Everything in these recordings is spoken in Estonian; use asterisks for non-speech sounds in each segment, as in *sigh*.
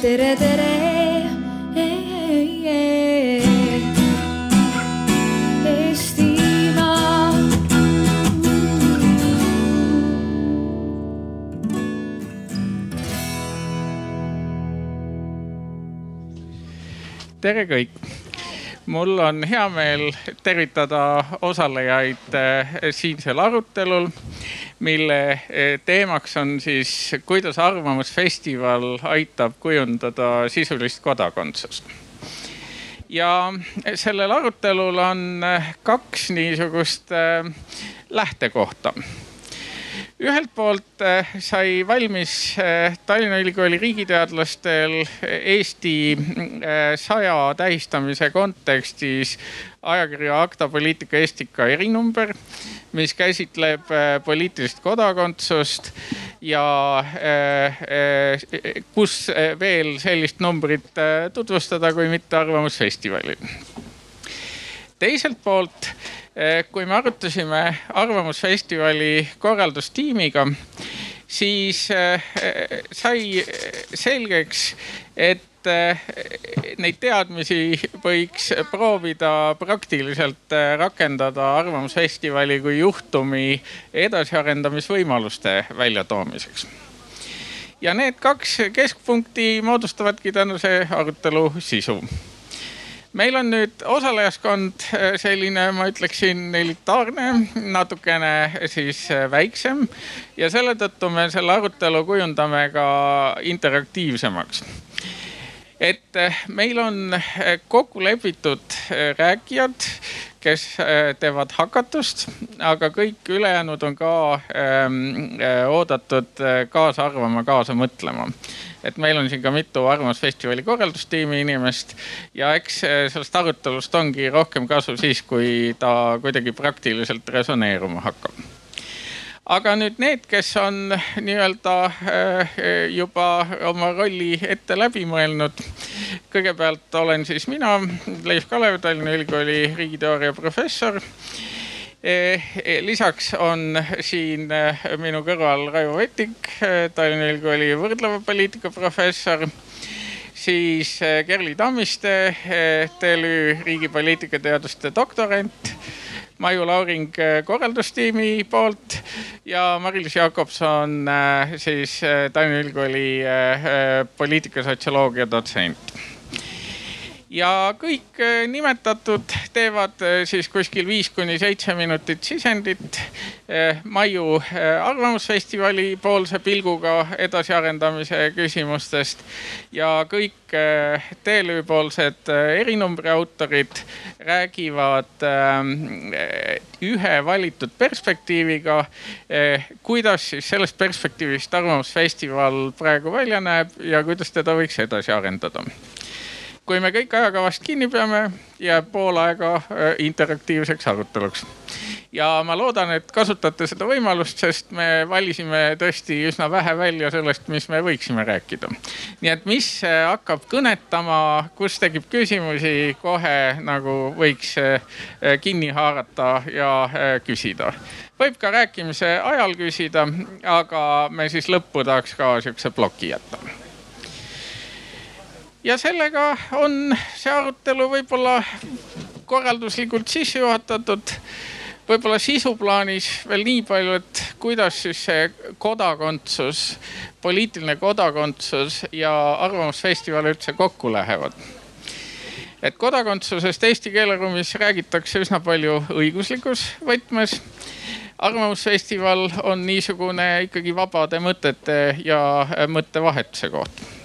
tere, tere. Tere kõik. mul on hea meel tervitada osalejaid eh, siinsel arutelul, mille eh, teemaks on siis, kuidas Arvamusfestival aitab kujundada sisulist kodakondsust. ja sellel arutelul on eh, kaks niisugust lähtekohta ühelt poolt äh, sai valmis äh, Tallinna Ülikooli riigiteadlastel Eesti äh, saja tähistamise kontekstis ajakirja Akta Poliitika Estika erinumber, mis käsitleb poliitilist kodakondsust ja kus veel sellist numbrit tutvustada, kui mitte Arvamusfestivalil. Teiselt poolt Eh, kui me arutasime Arvamusfestivali korraldustiimiga, siis eh, sai selgeks, et eh, neid teadmisi võiks proovida praktiliselt rakendada Arvamusfestivali kui juhtumi edasiarendamisvõimaluste väljatoomiseks. ja need kaks keskpunkti moodustavadki tänase arutelu sisu meil on nüüd osalejaskond äh, selline, ma ütleksin elitaarne, natukene siis äh, väiksem. Ja selle tõttu me selle arutelu kujundame ka interaktiivsemaks. Et meil on kokku lepitud rääkijad, kes teevad hakatust, aga kõik ülejäänud on ka ähm, oodatud kaasa arvama, kaasa mõtlema. Et meil on siin ka mitu Arvamusfestivali korraldustiimi inimest ja eks sellest arutelust ongi rohkem kasu siis, kui ta kuidagi praktiliselt resoneeruma hakkab aga nüüd need, kes on nii-öelda eh, juba oma rolli ette läbi mõelnud. kõigepealt olen siis mina, Leif Kalev, Tallinna Ülikooli riigiteooria professor Eh, lisaks on siin eh, minu kõrval Raivo Vettik, Tallinna Ülikooli võrdleva poliitika professor. siis Kerli Tammiste, TLÜ riigipoliitika teaduste doktorant. Maju Lauring korraldustiimi poolt ja Mari-Liis Jakobson siis Tallinna Ülikooli poliitikasotsioloogia dotsent. Ja kõik äh, nimetatud teevad äh, siis kuskil viis kuni seitse minutit sisendit. äh, Maiu Arvamusfestivali poolse pilguga edasiarendamise küsimustest. ja kõik TLÜ poolsed erinumbri autorid räägivad ühe valitud perspektiiviga. kuidas siis sellest perspektiivist Arvamusfestival praegu välja näeb ja kuidas teda võiks edasi arendada kui me kõik ajakavast kinni peame, jääb pool aega interaktiivseks aruteluks. Ja ma loodan, et kasutate seda võimalust, sest me valisime tõesti üsna vähe välja sellest, mis me võiksime rääkida. nii et mis äh, hakkab kõnetama, kus tekib küsimusi, kohe nagu võiks äh, kinni haarata ja küsida võib ka rääkimise ajal küsida, aga me siis lõppu tahaks ka sihukese ploki jätta ja sellega on see arutelu võib-olla korralduslikult sisse juhatatud. Võib-olla sisuplaanis veel nii palju, et kuidas siis see kodakondsus, poliitiline kodakondsus ja Arvamusfestival üldse kokku lähevad et kodakondsusest eesti keeleruumis räägitakse üsna palju õiguslikus võtmes. arvamusfestival on niisugune ikkagi vabade mõtete ja mõttevahetuse koht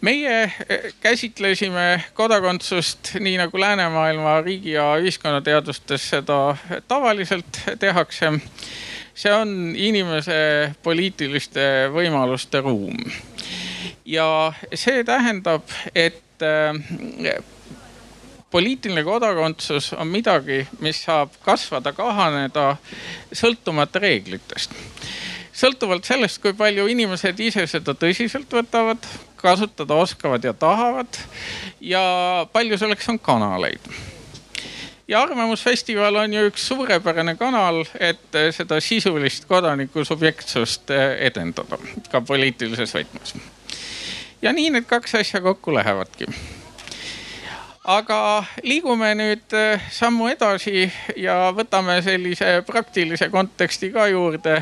meie eh, käsitlesime kodakondsust nii nagu läänemaailma riigi ja ühiskonnateadustes seda tavaliselt tehakse. see on inimese poliitiliste võimaluste ruum. ja see tähendab, et eh, poliitiline kodakondsus on midagi, mis saab kasvada, kahaneda sõltumata reeglitest sõltuvalt sellest, kui palju inimesed ise seda tõsiselt võtavad, kasutada oskavad ja tahavad. Ja palju selleks on kanaleid. Ja Arvamusfestival on ju üks suurepärane kanal, et seda sisulist kodaniku subjektsust edendada ka poliitilises võtmes. ja nii need kaks asja kokku lähevadki aga liigume nüüd äh, sammu edasi ja võtame sellise praktilise konteksti ka juurde.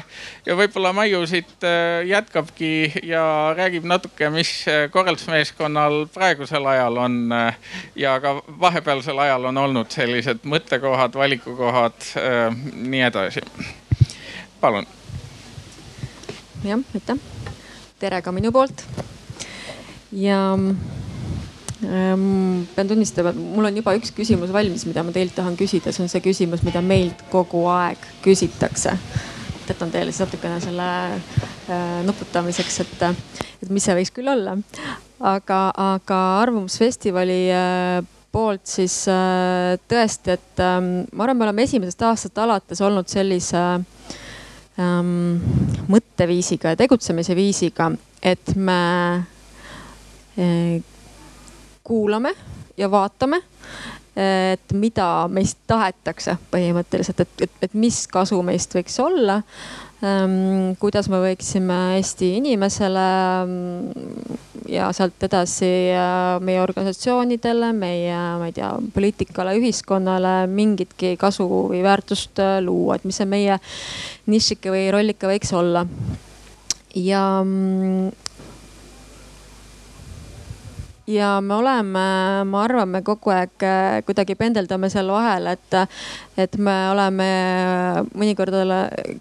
ja võib-olla Maiu siit äh, jätkabki ja räägib natuke, mis äh, korraldusmeeskonnal praegusel ajal on ja ka vahepealsel ajal on olnud sellised mõttekohad, valikukohad, nii edasi. palun. jah, aitäh. tere ka minu poolt. ja Ehm, pean tunnistama, et mul on juba üks küsimus valmis, mida ma teilt tahan küsida, see on see küsimus, mida meilt kogu aeg küsitakse. jätan teile siis natukene selle äh, nuputamiseks, et, et mis see võiks küll olla. aga, aga Arvamusfestivali äh, poolt siis äh, tõesti, et ähm, ma arvan, me oleme esimesest aastast alates olnud sellise ähm, mõtteviisiga ja tegutsemise viisiga, et me äh, kuulame ja vaatame, et mida meist tahetakse põhimõtteliselt, et, et, et mis kasu meist võiks olla ähm,. kuidas me võiksime Eesti inimesele ähm, ja sealt edasi äh, meie organisatsioonidele, meie, ma ei tea, poliitikale, ühiskonnale mingitki kasu või väärtust äh, luua, et mis see meie nišike või rollike võiks olla. ja mm, ja me oleme, ma arvan, me kogu aeg äh, kuidagi pendeldame seal vahel, et, et me oleme mõnikord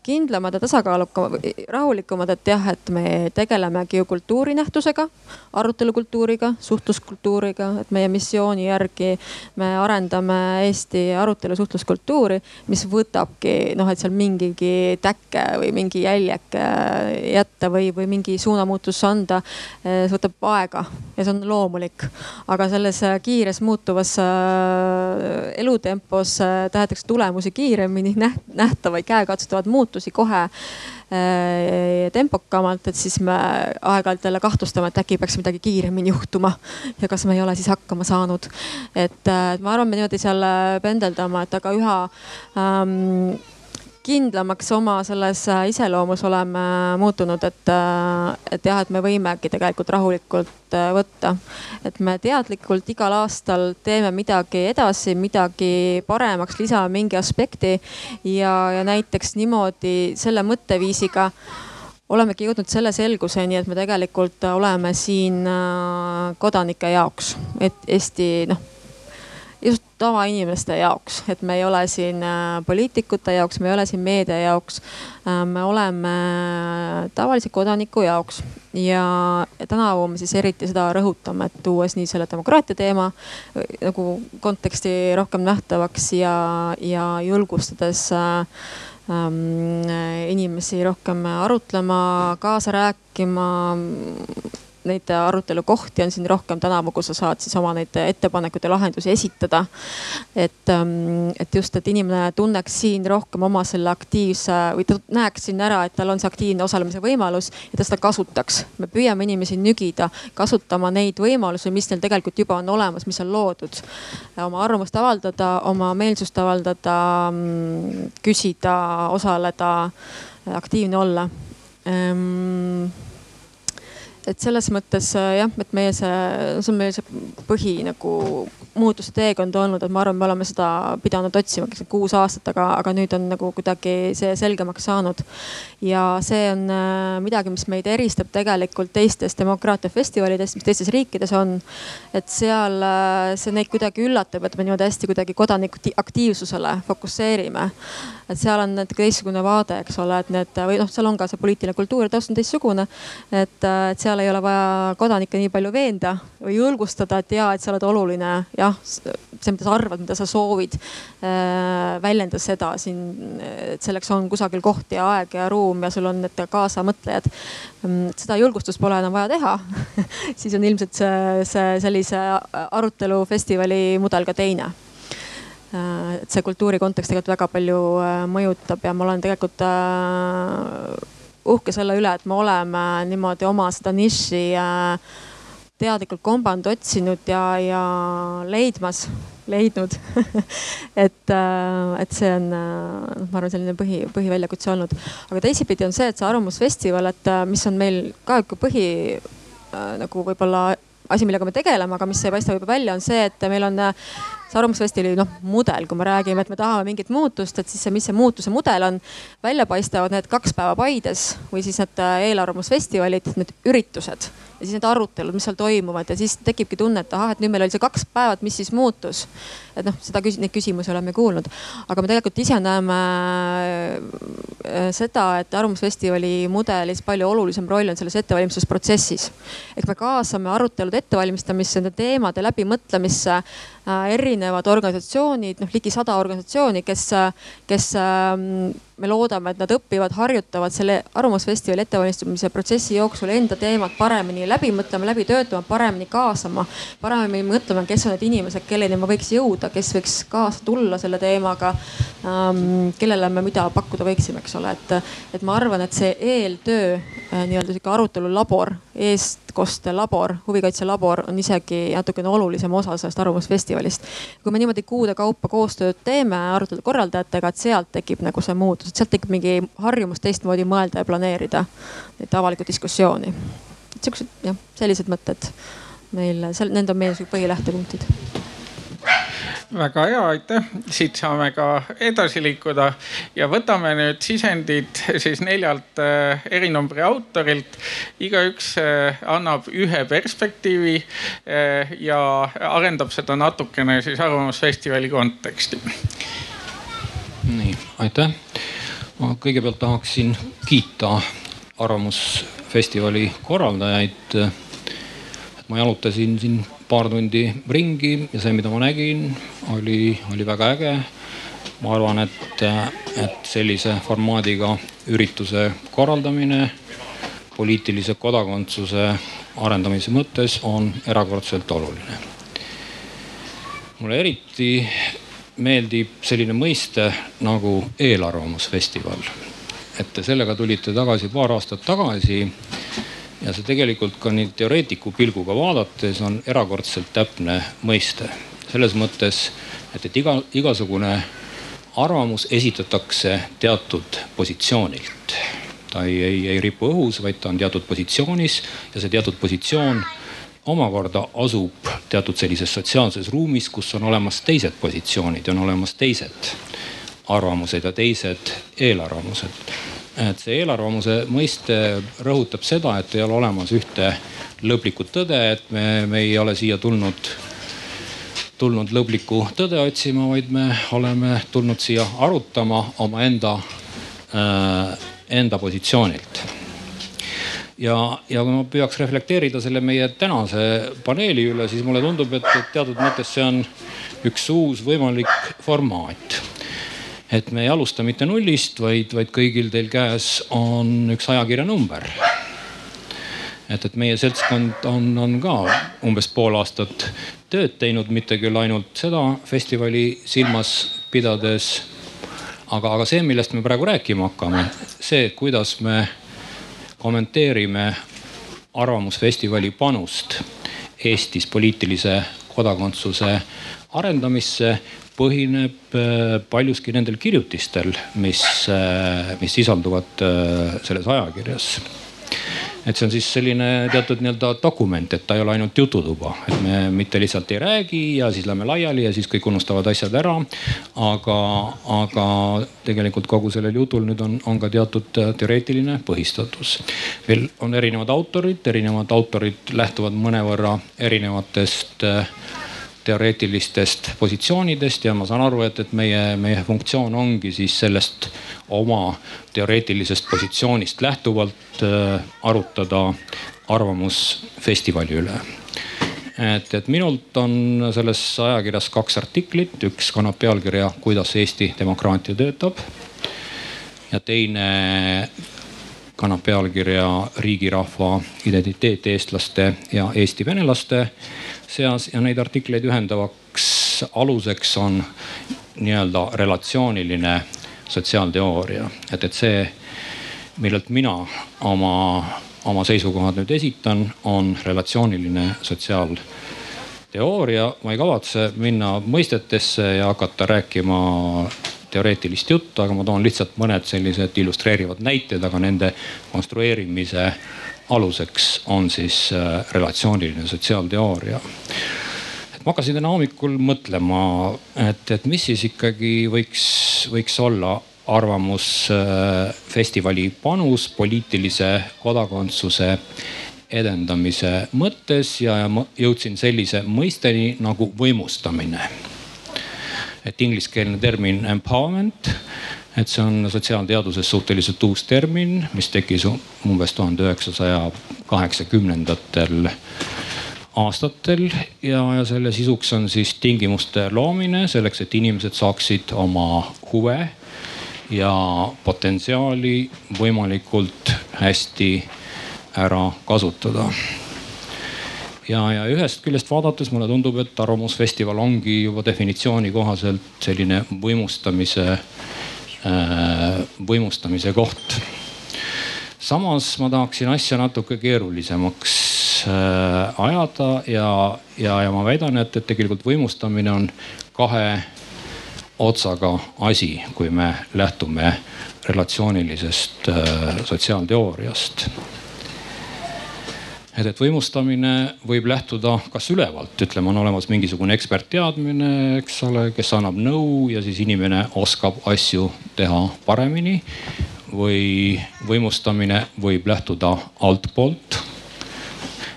kindlamad ja tasakaalukamad, rahulikumad, et jah, et me tegelemegi ju kultuurinähtusega, arutelukultuuriga, suhtluskultuuriga, et meie missiooni järgi me arendame Eesti arutelu suhtluskultuuri, mis võtabki noh, et seal mingigi täkke või mingi jäljeke jätta või, või mingi suunamuutus anda. see võtab aega ja see on loomulik loomulik. aga selles äh, kiires muutuvas äh, elutempos äh, tahetakse tulemusi kiiremini, nähtavaid, käekatsutavaid muutusi kohe tempokamalt, et siis me aeg-ajalt jälle kahtlustame, et äkki peaks midagi kiiremini juhtuma *laughs* ja kas me ei ole siis hakkama saanud. et ma arvan, me niimoodi seal pendeldama, et aga üha ähm, kindlamaks oma selles äh, iseloomus oleme muutunud, et, äh, et jah, et me võimegi tegelikult rahulikult äh, võtta. et me teadlikult igal aastal teeme midagi edasi, midagi paremaks, lisame mingi aspekti ja, ja näiteks niimoodi selle mõtteviisiga olemegi jõudnud selle selguseni, et me tegelikult oleme siin kodanike jaoks, et Eesti noh tavainimeste jaoks, et me ei ole siin äh, poliitikute jaoks, me ei ole siin meedia jaoks. Äh, me oleme tavalise kodaniku jaoks ja tänavu me siis eriti seda rõhutame, et tuues nii selle demokraatia teema äh, nagu konteksti rohkem nähtavaks ja, ja julgustades ähm, inimesi rohkem arutlema, kaasa rääkima neid arutelukohti on siin rohkem tänavu, kus sa saad siis oma neid ettepanekuid ja lahendusi esitada. et, ähm, et just, et inimene tunneks siin rohkem oma selle aktiivse või ta näeks siin ära, et tal on see aktiivne osalemise võimalus ja ta seda kasutaks. me püüame inimesi nügida kasutama neid võimalusi, mis neil tegelikult juba on olemas, mis on loodud. oma arvamust avaldada, oma meelsust avaldada, mm, küsida, osaleda, aktiivne olla ehm, et selles mõttes äh, jah, et meie see, see on meie see põhi nagu muutuste teekond olnud, et ma arvan, me oleme seda pidanud otsima kuus aastat, aga, aga nüüd on nagu kuidagi see selgemaks saanud. ja see on äh, midagi, mis meid eristab tegelikult teistest demokraatiafestivalidest, mis teistes riikides on. et seal äh, see neid kuidagi üllatab, et me niimoodi hästi kuidagi kodaniku aktiivsusele fokusseerime. et seal on natuke teistsugune vaade, eks ole, et need või noh, seal on ka see poliitiline kultuur ja taust on teistsugune. et, et seal ei ole vaja kodanikke nii palju veenda või julgustada, et ja, et sa oled oluline, jah, see, mida sa arvad, mida sa soovid. Äh,, väljenda seda siin, et selleks on kusagil koht ja aeg ja ruum ja sul on need kaasamõtlejad. Mm, seda julgustust pole enam vaja teha. *laughs* Siis on ilmselt see, see sellise arutelufestivali mudel ka teine. Äh, et see kultuuri kontekst tegelikult väga palju äh, mõjutab ja ma olen tegelikult äh, uhke selle üle, et me oleme niimoodi oma seda niši äh, teadlikult kombanud, otsinud ja, ja leidmas, leidnud *laughs* et, äh, et see on, noh, ma arvan, selline põhi, põhiväljakutse olnud. aga teisipidi on see, et see Arvamusfestival, et mis on meil ka ikka põhi nagu võib-olla asi, millega me tegeleme, aga mis ei paista võib-olla välja, on see, et meil on see Arvamusfestivali noh mudel, kui me räägime, et me tahame mingit muutust, et siis see, mis see muutuse mudel on, välja paistavad need kaks päeva Paides või siis need eelarvamusfestivalid, need üritused ja siis need arutelud, mis seal toimuvad ja siis tekibki tunne, et ahah, et nüüd meil oli see kaks päeva, et mis siis muutus. et noh, seda, neid küsimusi oleme kuulnud, aga me tegelikult ise näeme äh, seda, et Arvamusfestivali mudelis palju olulisem roll on selles ettevalmistusprotsessis. ehk me kaasame arutelude ettevalmistamisse, nende teemade läbimõtlemisse äh, erinevad organisatsioonid, noh ligi sada organisatsiooni, kes, kes ähm, me loodame, et nad õpivad, harjutavad selle Arvamusfestivali ettevalmistamise protsessi jooksul enda teemat paremini läbi mõtlema, läbi töötama, paremini kaasama. paremini mõtlema, kes on need inimesed, kelleni ma võiks jõuda, kes võiks kaasa tulla selle teemaga ähm,. kellele me mida pakkuda võiksime, eks ole, et, et ma arvan, et see eeltöö äh, nii-öelda sihuke arutelulabor, eestkoste labor, huvikaitselabor on isegi natukene olulisem osa sellest Arvamusfestivalist. kui me niimoodi kuude kaupa koostööd teeme arutelude korraldajatega, et sealt tekib nagu see muutus et sealt tekib mingi harjumus teistmoodi mõelda ja planeerida neid avalikku diskussiooni. et siuksed jah, sellised mõtted meil, seal, need on meie põhilähtepunktid väga hea, aitäh, siit saame ka edasi liikuda ja võtame nüüd sisendid siis neljalt äh, erinumbri autorilt. igaüks äh, annab ühe perspektiivi äh, ja arendab seda natukene siis Arvamusfestivali konteksti. nii, aitäh ma kõigepealt tahaksin kiita Arvamusfestivali korraldajaid. ma jalutasin siin paar tundi ringi ja see, mida ma nägin, oli, oli väga äge. ma arvan, et, et sellise formaadiga ürituse korraldamine poliitilise kodakondsuse arendamise mõttes on erakordselt oluline. mulle eriti meeldib selline mõiste nagu eelarvamusfestival. et te sellega tulite tagasi paar aastat tagasi ja see tegelikult ka nii teoreetiku pilguga vaadates on erakordselt täpne mõiste. selles mõttes, et, et iga, igasugune arvamus esitatakse teatud positsioonilt. ta ei, ei, ei ripu õhus, vaid ta on teatud positsioonis ja see teatud positsioon omakorda asub teatud sellises sotsiaalses ruumis, kus on olemas teised positsioonid ja on olemas teised arvamused ja teised eelarvamused. Et see eelarvamuse mõiste rõhutab seda, et ei ole olemas ühte lõplikku tõde, et me, me ei ole siia tulnud, tulnud lõplikku tõde otsima, vaid me oleme tulnud siia arutama omaenda äh,, enda positsioonilt ja, ja kui ma püüaks reflekteerida selle meie tänase paneeli üle, siis mulle tundub, et, et teatud mõttes see on üks uus võimalik formaat. Et me ei alusta mitte nullist, vaid, vaid kõigil teil käes on üks ajakirja number. et, et meie seltskond on, on ka umbes pool aastat tööd teinud, mitte küll ainult seda festivali silmas pidades. aga, aga see, millest me praegu rääkima hakkame, see, kuidas me kommenteerime Arvamusfestivali panust Eestis poliitilise kodakondsuse arendamisse põhineb äh, paljuski nendel kirjutistel, mis, äh, mis sisalduvad äh, selles ajakirjas et see on siis selline teatud nii-öelda dokument, et ta ei ole ainult jututuba, et me mitte lihtsalt ei räägi ja siis lähme laiali ja siis kõik unustavad asjad ära. aga, aga tegelikult kogu sellel jutul nüüd on, on ka teatud teoreetiline põhistatus. veel on erinevad autorid, erinevad autorid lähtuvad mõnevõrra erinevatest äh, teoreetilistest positsioonidest ja ma saan aru, et, et meie, meie funktsioon ongi siis sellest oma teoreetilisest positsioonist lähtuvalt äh, arutada arvamusfestivali üle et, et minult on selles ajakirjas kaks artiklit, üks kannab pealkirja Kuidas Eesti demokraatia töötab. ja teine kannab pealkirja Riigirahva identiteet eestlaste ja eesti venelaste seas ja neid artikleid ühendavaks aluseks on nii-öelda relatsiooniline sotsiaalteooria. et, et see, millelt mina oma, oma seisukohad nüüd esitan, on relatsiooniline sotsiaalteooria. ma ei kavatse minna mõistetesse ja hakata rääkima teoreetilist juttu, aga ma toon lihtsalt mõned sellised illustreerivad näited, aga nende konstrueerimise aluseks on siis relatsiooniline sotsiaalteooria ma hakkasin täna hommikul mõtlema, et, et mis siis ikkagi võiks, võiks olla arvamusfestivali panus poliitilise kodakondsuse edendamise mõttes ja, ja ma jõudsin sellise mõisteni nagu võimustamine. et ingliskeelne termin empowerment, et see on sotsiaalteaduses suhteliselt uus termin, mis tekkis umbes tuhande üheksasaja kaheksakümnendatel aastatel ja, ja selle sisuks on siis tingimuste loomine selleks, et inimesed saaksid oma huve ja potentsiaali võimalikult hästi ära kasutada. ja, ja ühest küljest vaadates mulle tundub, et Arvamusfestival ongi juba definitsiooni kohaselt selline võimustamise, võimustamise koht samas ma tahaksin asja natuke keerulisemaks Äh, ajada ja, ja, ja ma väidan, et, et tegelikult võimustamine on kahe otsaga asi, kui me lähtume relatsioonilisest äh, sotsiaalteooriast. Et, et võimustamine võib lähtuda kas ülevalt, ütleme, on olemas mingisugune ekspertteadmine, eks ole, kes annab nõu ja siis inimene oskab asju teha paremini. või võimustamine võib lähtuda altpoolt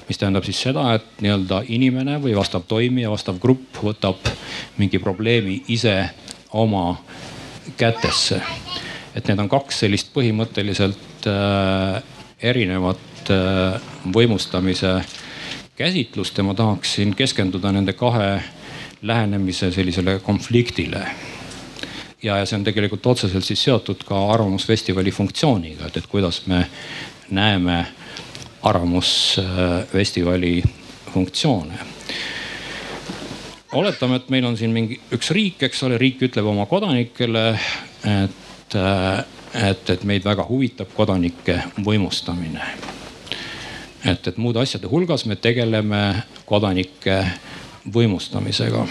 mis tähendab siis seda, et nii-öelda inimene või vastav toimija, vastav grupp võtab mingi probleemi ise oma kätesse. et need on kaks sellist põhimõtteliselt äh, erinevat äh, võimustamise käsitlust ja ma tahaksin keskenduda nende kahe lähenemise sellisele konfliktile ja, ja see on tegelikult otseselt siis seotud ka Arvamusfestivali funktsiooniga, et, et kuidas me näeme arvamusfestivali funktsioone. oletame, et meil on siin mingi üks riik, eks ole, riik ütleb oma kodanikele, et, et, et meid väga huvitab kodanike võimustamine. Et, et muude asjade hulgas me tegeleme kodanike võimustamisega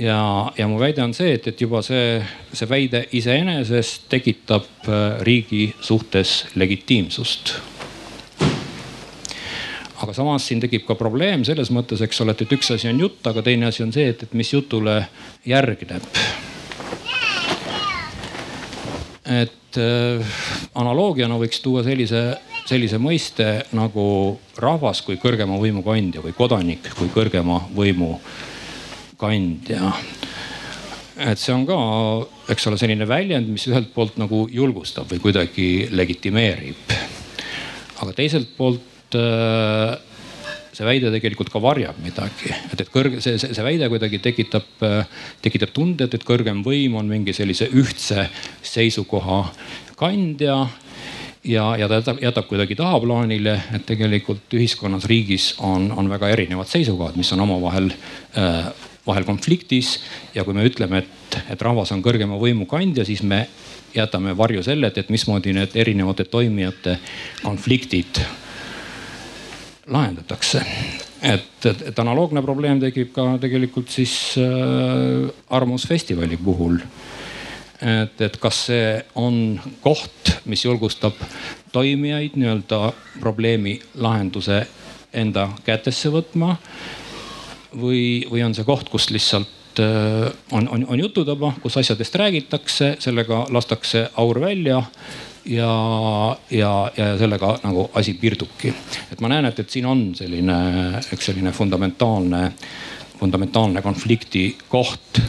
ja, ja mu väide on see, et, et juba see, see väide iseenesest tekitab riigi suhtes legitiimsust aga samas siin tekib ka probleem selles mõttes, eks ole, et üks asi on jutt, aga teine asi on see, et, et mis jutule järgneb. et äh, analoogiana võiks tuua sellise, sellise mõiste nagu rahvas kui kõrgema võimu kandja või kodanik kui kõrgema võimu kandja. Et see on ka, eks ole, selline väljend, mis ühelt poolt nagu julgustab või kuidagi legitimeerib. aga teiselt poolt Äh, see väide tegelikult ka varjab midagi, et, et kõrge, see, see, see väide kuidagi tekitab, äh, tekitab tunde, et, et kõrgem võim on mingi sellise ühtse seisukoha kandja ja, ja ta jätab, jätab kuidagi tahaplaanile, et tegelikult ühiskonnas, riigis on, on väga erinevad seisukohad, mis on omavahel äh, vahel konfliktis. ja kui me ütleme, et, et rahvas on kõrgema võimu kandja, siis me jätame varju selle, et, et mismoodi need erinevate toimijate konfliktid lahendatakse. et, et, et analoogne probleem tekib ka tegelikult siis äh, Arvamusfestivali puhul. Et, et kas see on koht, mis julgustab toimijaid nii-öelda probleemi lahenduse enda kätesse võtma. või, või on see koht, kus lihtsalt äh, on, on, on jututaba, kus asjadest räägitakse, sellega lastakse aur välja ja, ja, ja sellega nagu asi piirdubki. et ma näen, et, et siin on selline, eks selline fundamentaalne, fundamentaalne konflikti koht,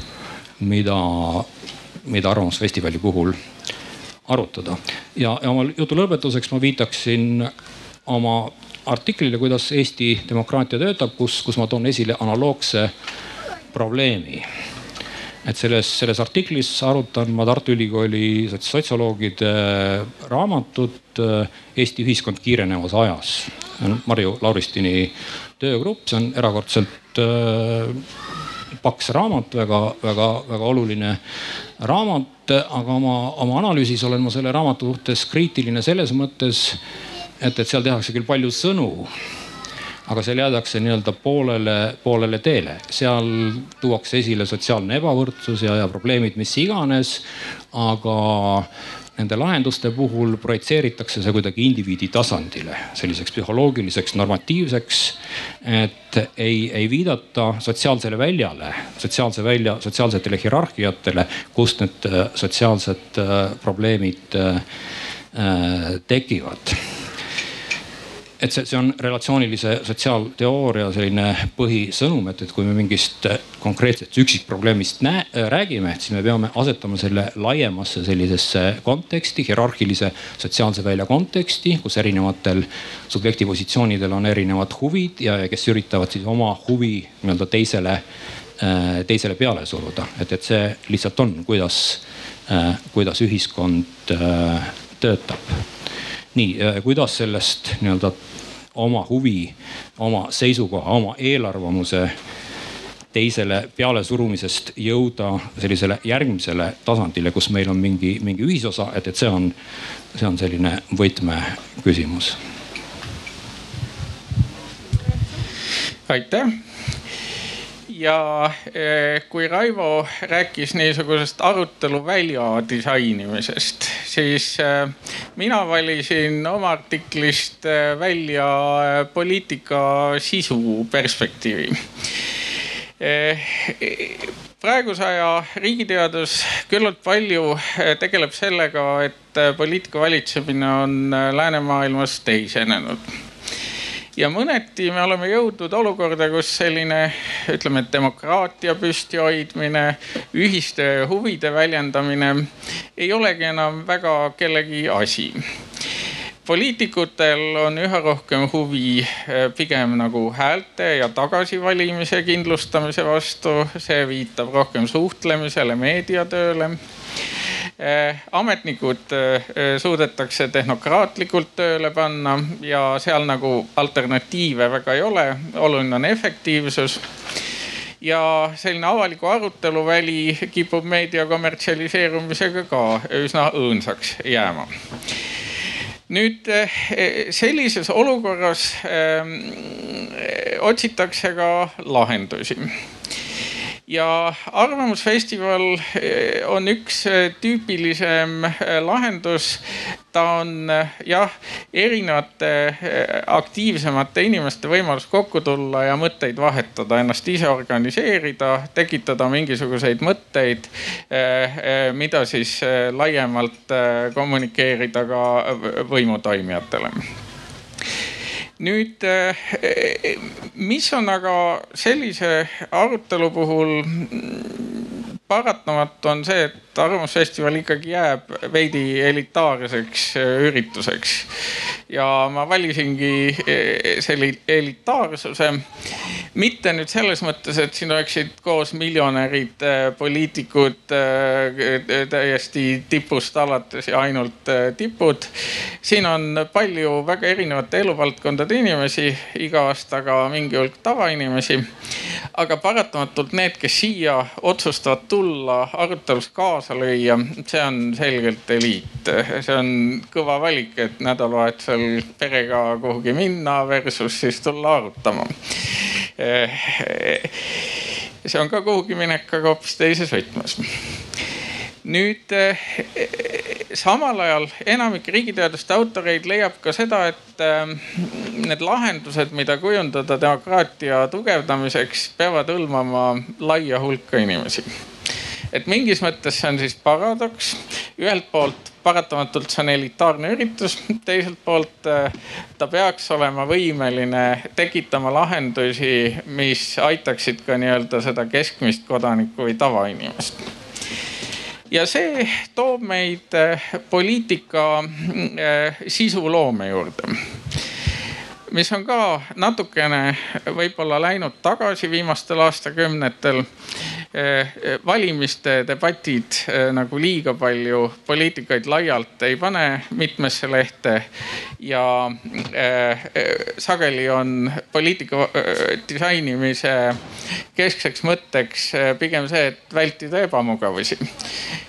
mida, mida Arvamusfestivali puhul arutada. ja, ja oma jutu lõpetuseks ma viitaksin oma artiklile, kuidas Eesti demokraatia töötab, kus, kus ma toon esile analoogse probleemi et selles, selles artiklis arutan ma Tartu Ülikooli sotsioloogide raamatut Eesti ühiskond kiirenevas ajas. Marju Lauristini töögrupp, see on erakordselt äh, paks raamat, väga-väga-väga oluline raamat, aga oma, oma analüüsis olen ma selle raamatu suhtes kriitiline selles mõttes, et, et seal tehakse küll palju sõnu aga seal jäädakse nii-öelda poolele, poolele teele, seal tuuakse esile sotsiaalne ebavõrdsus ja, ja probleemid, mis iganes. aga, nende lahenduste puhul projitseeritakse see kuidagi indiviidi tasandile, selliseks psühholoogiliseks, normatiivseks. et ei, ei viidata sotsiaalsele väljale, sotsiaalse välja, sotsiaalsetele hierarhiatele, kust need äh, sotsiaalsed äh, probleemid äh, tekivad et see, see on relatsioonilise sotsiaalteooria selline põhisõnum, et, et kui me mingist konkreetsest üksikprobleemist näe, räägime, siis me peame asetama selle laiemasse sellisesse konteksti, hierarhilise sotsiaalse välja konteksti, kus erinevatel subjekti positsioonidel on erinevad huvid ja, ja kes üritavad siis oma huvi nii-öelda teisele, teisele peale suruda. et, et see lihtsalt on, kuidas, kuidas ühiskond töötab nii, kuidas sellest nii-öelda oma huvi, oma seisukoha, oma eelarvamuse teisele pealesurumisest jõuda sellisele järgmisele tasandile, kus meil on mingi, mingi ühisosa, et, et see on, see on selline võtmeküsimus. aitäh ja eh, kui Raivo rääkis niisugusest aruteluvälja disainimisest, siis eh, mina valisin oma artiklist eh, välja poliitika sisu perspektiivi. Praeguse aja riigiteadus küllalt palju tegeleb sellega, et poliitika valitsemine on läänemaailmas teisenenud ja mõneti me oleme jõudnud olukorda, kus selline ütleme, et demokraatia püstihoidmine, ühiste huvide väljendamine ei olegi enam väga kellegi asi. Poliitikutel on üha rohkem huvi eh, pigem nagu häälte ja tagasivalimise kindlustamise vastu, see viitab rohkem suhtlemisele, meediatööle ametnikud eh, suudetakse tehnokraatlikult tööle panna ja seal nagu alternatiive väga ei ole, oluline on efektiivsus. Ja selline avaliku arutelu väli kipub meedia kommertsialiseerumisega ka üsna õõnsaks jääma. nüüd eh, sellises olukorras otsitakse ka lahendusi ja Arvamusfestival eh, on üks eh, tüüpilisem eh, lahendus. ta on jah, erinevate aktiivsemate inimeste võimalus kokku tulla ja mõtteid vahetada, ennast ise organiseerida, tekitada mingisuguseid mõtteid, mida siis laiemalt kommunikeerida ka võimutoimijatele nüüd, eh, mis on aga sellise arutelu puhul paratamatu on see, et Arvamusfestival ikkagi jääb veidi elitaarseks äh, ürituseks. ja ma valisingi äh, selle elitaarsuse mitte nüüd selles mõttes, et siin oleksid koos miljonärid, äh, poliitikud täiesti tipust alates ja ainult tipud. siin on palju väga erinevate eluvaldkondade inimesi, iga aasta ka mingi hulk tavainimesi. aga paratamatult need, kes siia otsustavad tulla tulla, arutelus kaasa lüüa, see on selgelt eliit. see on kõva valik, et nädalavahetusel perega kuhugi minna versus siis tulla arutama. see on ka kuhugi minek, aga hoopis teises võtmes nüüd samal ajal enamik riigiteaduste autoreid leiab ka seda, et need lahendused, mida kujundada demokraatia tugevdamiseks, peavad hõlmama laia hulka inimesi et mingis mõttes see on siis paradoks. ühelt poolt paratamatult see on elitaarne üritus, teiselt poolt äh, ta peaks olema võimeline tekitama lahendusi, mis aitaksid ka nii-öelda seda keskmist kodanikku või tavainimest ja see toob meid äh, poliitika äh, sisuloome juurde mis on ka natukene võib-olla läinud tagasi viimastel aastakümnetel. Eh, valimiste debatid eh, nagu liiga palju poliitikaid laialt ei pane mitmesse lehte ja eh, sageli on poliitika disainimise keskseks mõtteks pigem see, et vältida ebamugavusi.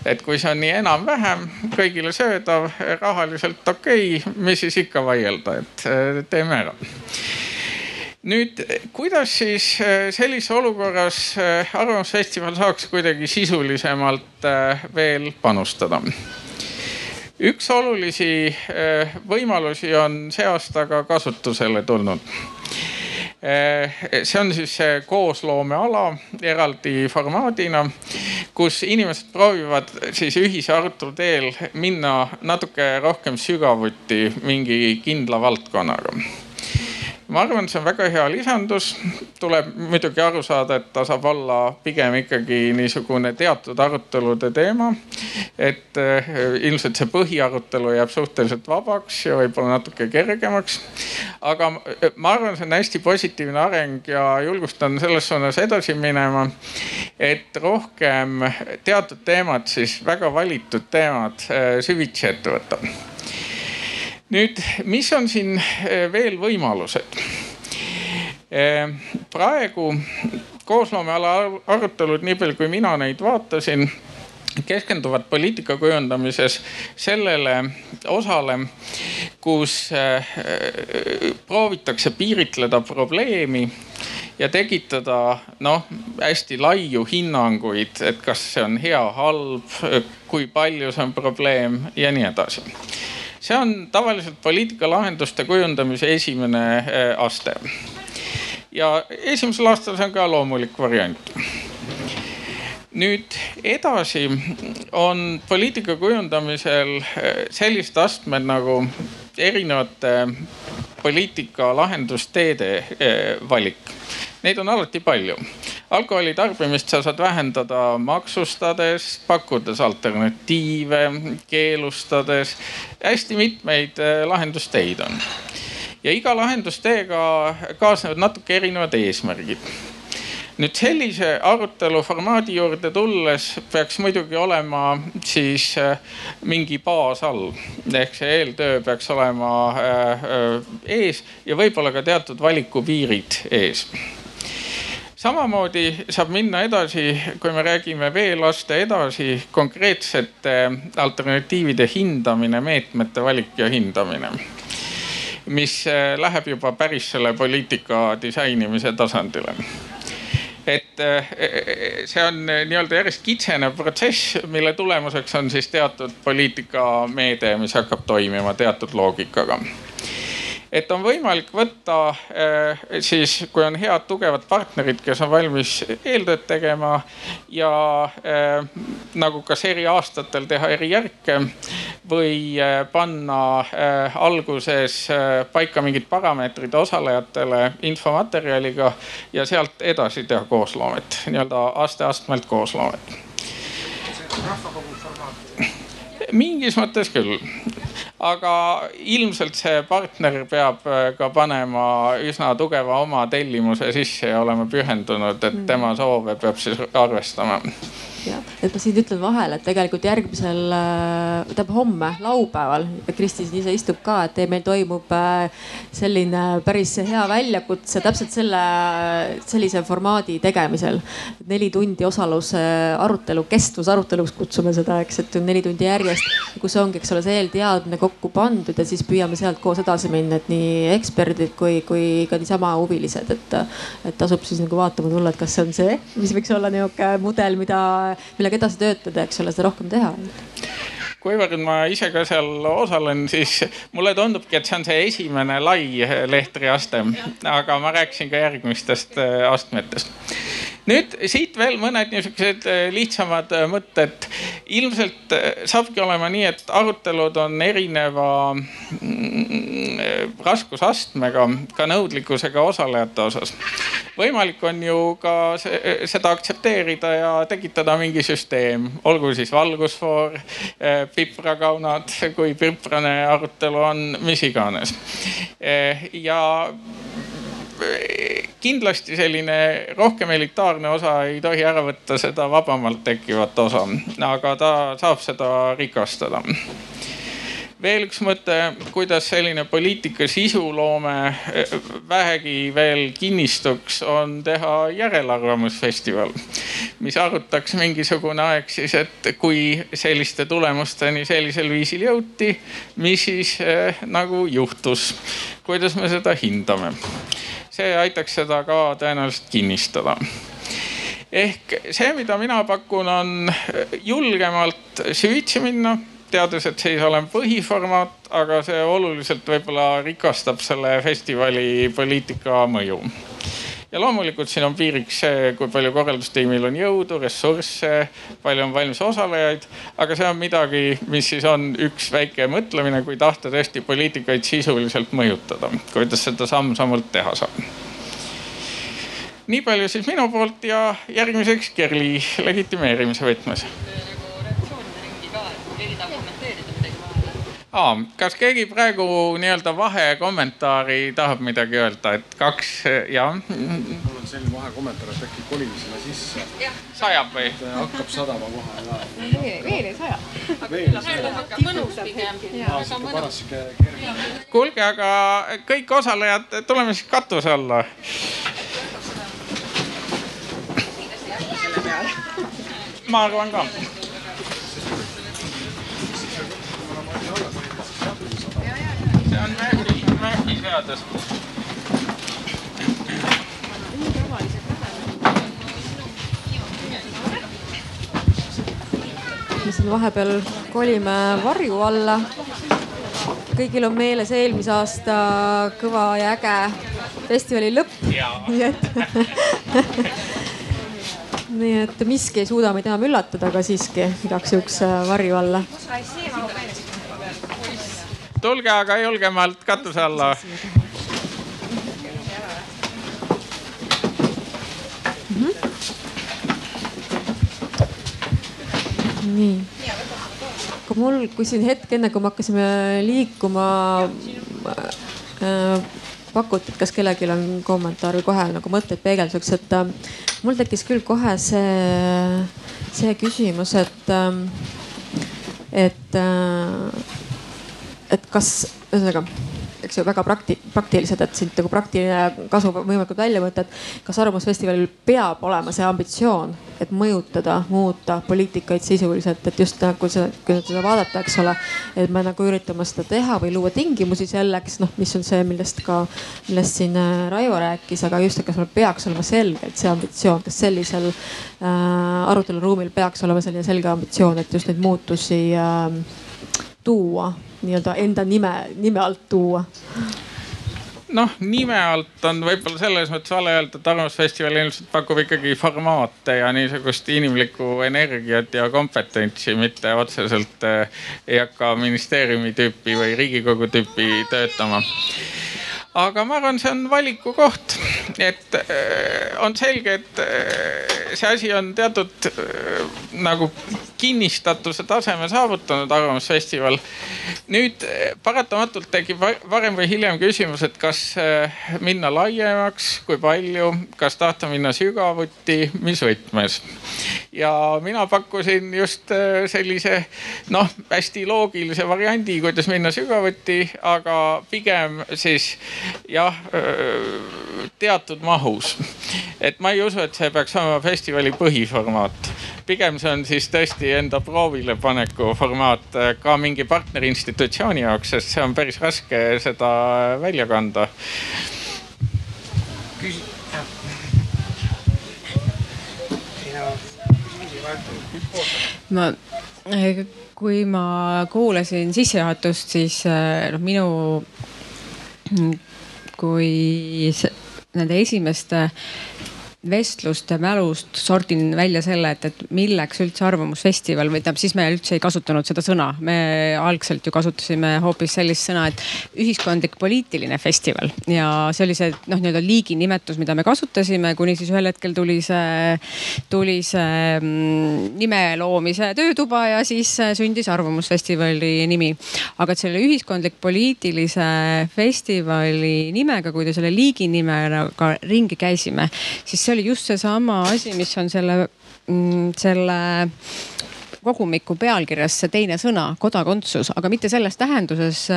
et kui see on nii enam-vähem kõigile söödav, rahaliselt okei okay,, mis siis ikka vaielda, et teeme ära nüüd, kuidas siis äh, sellises olukorras äh, Arvamusfestival saaks kuidagi sisulisemalt äh, veel panustada? üks olulisi võimalusi on see aasta ka kasutusele tulnud see on siis see koosloomeala eraldi formaadina, kus inimesed proovivad siis ühise arutelu teel minna natuke rohkem sügavuti mingi kindla valdkonnaga ma arvan, see on väga hea lisandus. tuleb muidugi aru saada, et ta saab olla pigem ikkagi niisugune teatud arutelude teema. et eh, ilmselt see põhiarutelu jääb suhteliselt vabaks ja võib-olla natuke kergemaks. aga ma arvan, see on hästi positiivne areng ja julgustan selles suunas edasi minema. et rohkem teatud teemad, siis väga valitud teemad eh, süvitsi ette võtta nüüd, mis on siin eh, veel võimalused? Eh, praegu koosloomeala arutelud, nii palju kui mina neid vaatasin keskenduvad poliitika kujundamises sellele osale, kus eh, proovitakse piiritleda probleemi ja tekitada noh, hästi laiu hinnanguid, et kas see on hea, halb, kui palju see on probleem ja nii edasi see on tavaliselt poliitikalahenduste kujundamise esimene äh, aste. ja esimesel aastal see on ka loomulik variant nüüd edasi on poliitika kujundamisel äh, sellised astmed nagu erinevate poliitika lahendusteede äh, valik. Neid on alati palju alkoholi tarbimist sa saad vähendada maksustades, pakkudes alternatiive, keelustades. hästi mitmeid äh, lahendusteid on. ja iga lahendusteega kaasnevad natuke erinevad eesmärgid nüüd sellise arutelu formaadi juurde tulles peaks muidugi olema siis äh, mingi baas all. ehk see eeltöö peaks olema äh, ees ja võib-olla ka teatud valikupiirid ees samamoodi saab minna edasi, kui me räägime veelaste edasi, konkreetsete alternatiivide hindamine, meetmete valik ja hindamine mis äh, läheb juba päris selle poliitika disainimise tasandile. Et äh, see on nii-öelda järjest kitsenev protsess, mille tulemuseks on siis teatud poliitikameede, mis hakkab toimima teatud loogikaga et on võimalik võtta eh, siis, kui on head tugevad partnerid, kes on valmis eeltööd tegema ja eh, nagu kas eri aastatel teha eri järke või eh, panna alguses paika mingid parameetrid osalejatele infomaterjaliga ja sealt edasi teha koosloomet, nii-öelda aste-astmelt koosloomet. Mingis mõttes küll, aga ilmselt see partner peab äh, ka panema üsna tugeva oma tellimuse sisse ja olema pühendunud, et mm. tema soove peab siis arvestama jah, et ma siin ütlen vahele, et tegelikult järgmisel, äh, tähendab homme, laupäeval Kristi siin ise istub ka, et meil toimub äh, selline päris hea väljakutse täpselt selle, sellise formaadi tegemisel. neli tundi osaluse arutelu, kestvusarutelu kutsume seda, eks, et neli tundi järjest, kus ongi, eks ole, see eelteadmine kokku pandud ja siis püüame sealt koos edasi minna, et nii eksperdid kui, kui ka niisama huvilised, et, et tasub siis nagu vaatama tulla, et kas see on see, mis võiks olla niisugune mudel, mida millega edasi töötada, eks ole, seda rohkem teha. Kuivõrd ma ise ka seal osalen, siis mulle tundubki, et see on see esimene lai lehtriaste, aga ma rääkisin ka järgmistest äh, astmetest nüüd siit veel mõned niisugused äh, lihtsamad äh, mõtted. ilmselt äh, saabki olema nii, et arutelud on erineva mm, raskusastmega, ka nõudlikkusega osalejate osas. võimalik on ju ka seda aktsepteerida ja tekitada mingi süsteem, olgu siis valgusfoor, piprakaunad, kui piprane arutelu on, mis iganes. ja kindlasti selline rohkem elitaarne osa ei tohi ära võtta seda vabamalt tekkivat osa, aga ta saab seda rikastada veel üks mõte, kuidas selline poliitika sisuloome eh, vähegi veel kinnistuks, on teha järelarvamusfestival, mis arutaks mingisugune aeg siis, et kui selliste tulemusteni sellisel viisil jõuti, mis siis eh, nagu juhtus, kuidas me seda hindame? See aitaks seda ka tõenäoliselt kinnistada. Ehk see, mida mina pakun, on julgemalt süvitsi minna, teades, et see ei saa olema põhiformaat, aga see oluliselt võib-olla rikastab selle festivali poliitika mõju ja loomulikult siin on piiriks see, kui palju korraldustiimil on jõudu, ressursse, palju on valmis osalejaid. aga see on midagi, mis siis on üks väike mõtlemine, kui tahta tõesti poliitikaid sisuliselt mõjutada, kuidas seda samm-sammult teha saab nii palju siis minu poolt ja järgmiseks Kerli legitimeerimise võtmes aa, kas keegi praegu nii-öelda vahekommentaari tahab midagi öelda, et kaks, jah? mul on selline vahekommentaar, et äkki kolime sinna sisse. sajab või? hakkab sadama kohe ja. veel ei saja. mõnusam pigem. sihuke paras sihuke kerge. kuulge, aga kõik osalejad, tuleme siis katuse alla. ma arvan ka see on Märgi, Märgi seadus. me siin vahepeal kolime varju alla. kõigil on meeles eelmise aasta kõva ja äge festivali lõpp. nii et *laughs* nii et miski ei suuda meid enam üllatada, aga siiski igaks juhuks varju alla tulge aga julgemalt katuse alla. nii, aga mul, kui siin hetk enne, kui me hakkasime liikuma äh, pakuti, et kas kellelgi on kommentaar või kohe nagu mõtteid peegelduseks, et äh, mul tekkis küll kohe see, see küsimus, et äh,, et äh, et kas, ühesõnaga, eks ju väga prakti-, praktilised, et siit nagu praktiline kasu võimalikult välja võtta, et kas Arvamusfestivalil peab olema see ambitsioon, et mõjutada, muuta poliitikaid sisuliselt, et just nagu see, kui seda vaadata, eks ole, et me nagu üritame seda teha või luua tingimusi selleks, noh, mis on see, millest ka, millest siin äh, Raivo rääkis, aga just, et kas meil peaks olema selgelt see ambitsioon, kas sellisel äh, aruteluruumil peaks olema selline selge ambitsioon, et just neid muutusi äh, tuua, nii-öelda enda nime, nime alt tuua? noh, nime alt on võib-olla selles mõttes vale öelda, et Arvamusfestival ilmselt pakub ikkagi formaate ja niisugust inimlikku energiat ja kompetentsi, mitte otseselt äh, ei hakka ministeeriumi tüüpi või riigikogu tüüpi töötama aga ma arvan, see on valiku koht, et äh, on selge, et äh, see asi on teatud äh, nagu kinnistatuse taseme saavutanud Arvamusfestival. nüüd paratamatult tekib varem või hiljem küsimus, et kas minna laiemaks, kui palju, kas tahta minna sügavuti, mis võtmes. ja mina pakkusin just sellise noh, hästi loogilise variandi, kuidas minna sügavuti, aga pigem siis jah, teatud mahus. et ma ei usu, et see peaks olema festivali põhiformaat. pigem see on siis tõesti enda proovilepaneku formaat ka mingi partnerinstitutsiooni jaoks, sest see on päris raske seda välja kanda. ma kui ma kuulasin sissejuhatust, siis noh, minu kui nende esimeste vestluste mälust sordin välja selle, et, et milleks üldse Arvamusfestival või tähendab, siis me üldse ei kasutanud seda sõna. me algselt ju kasutasime hoopis sellist sõna, et ühiskondlik poliitiline festival ja see oli see noh, nii-öelda liiginimetus, mida me kasutasime, kuni siis ühel hetkel tuli see, tuli see mm, nime loomise töötuba ja siis sündis Arvamusfestivali nimi. aga et selle ühiskondlik poliitilise festivali nimega, kui te selle liiginimega ringi käisime, siis see oli just seesama asi, mis on selle, mm, selle kogumiku pealkirjas see teine sõna, kodakondsus, aga mitte selles tähenduses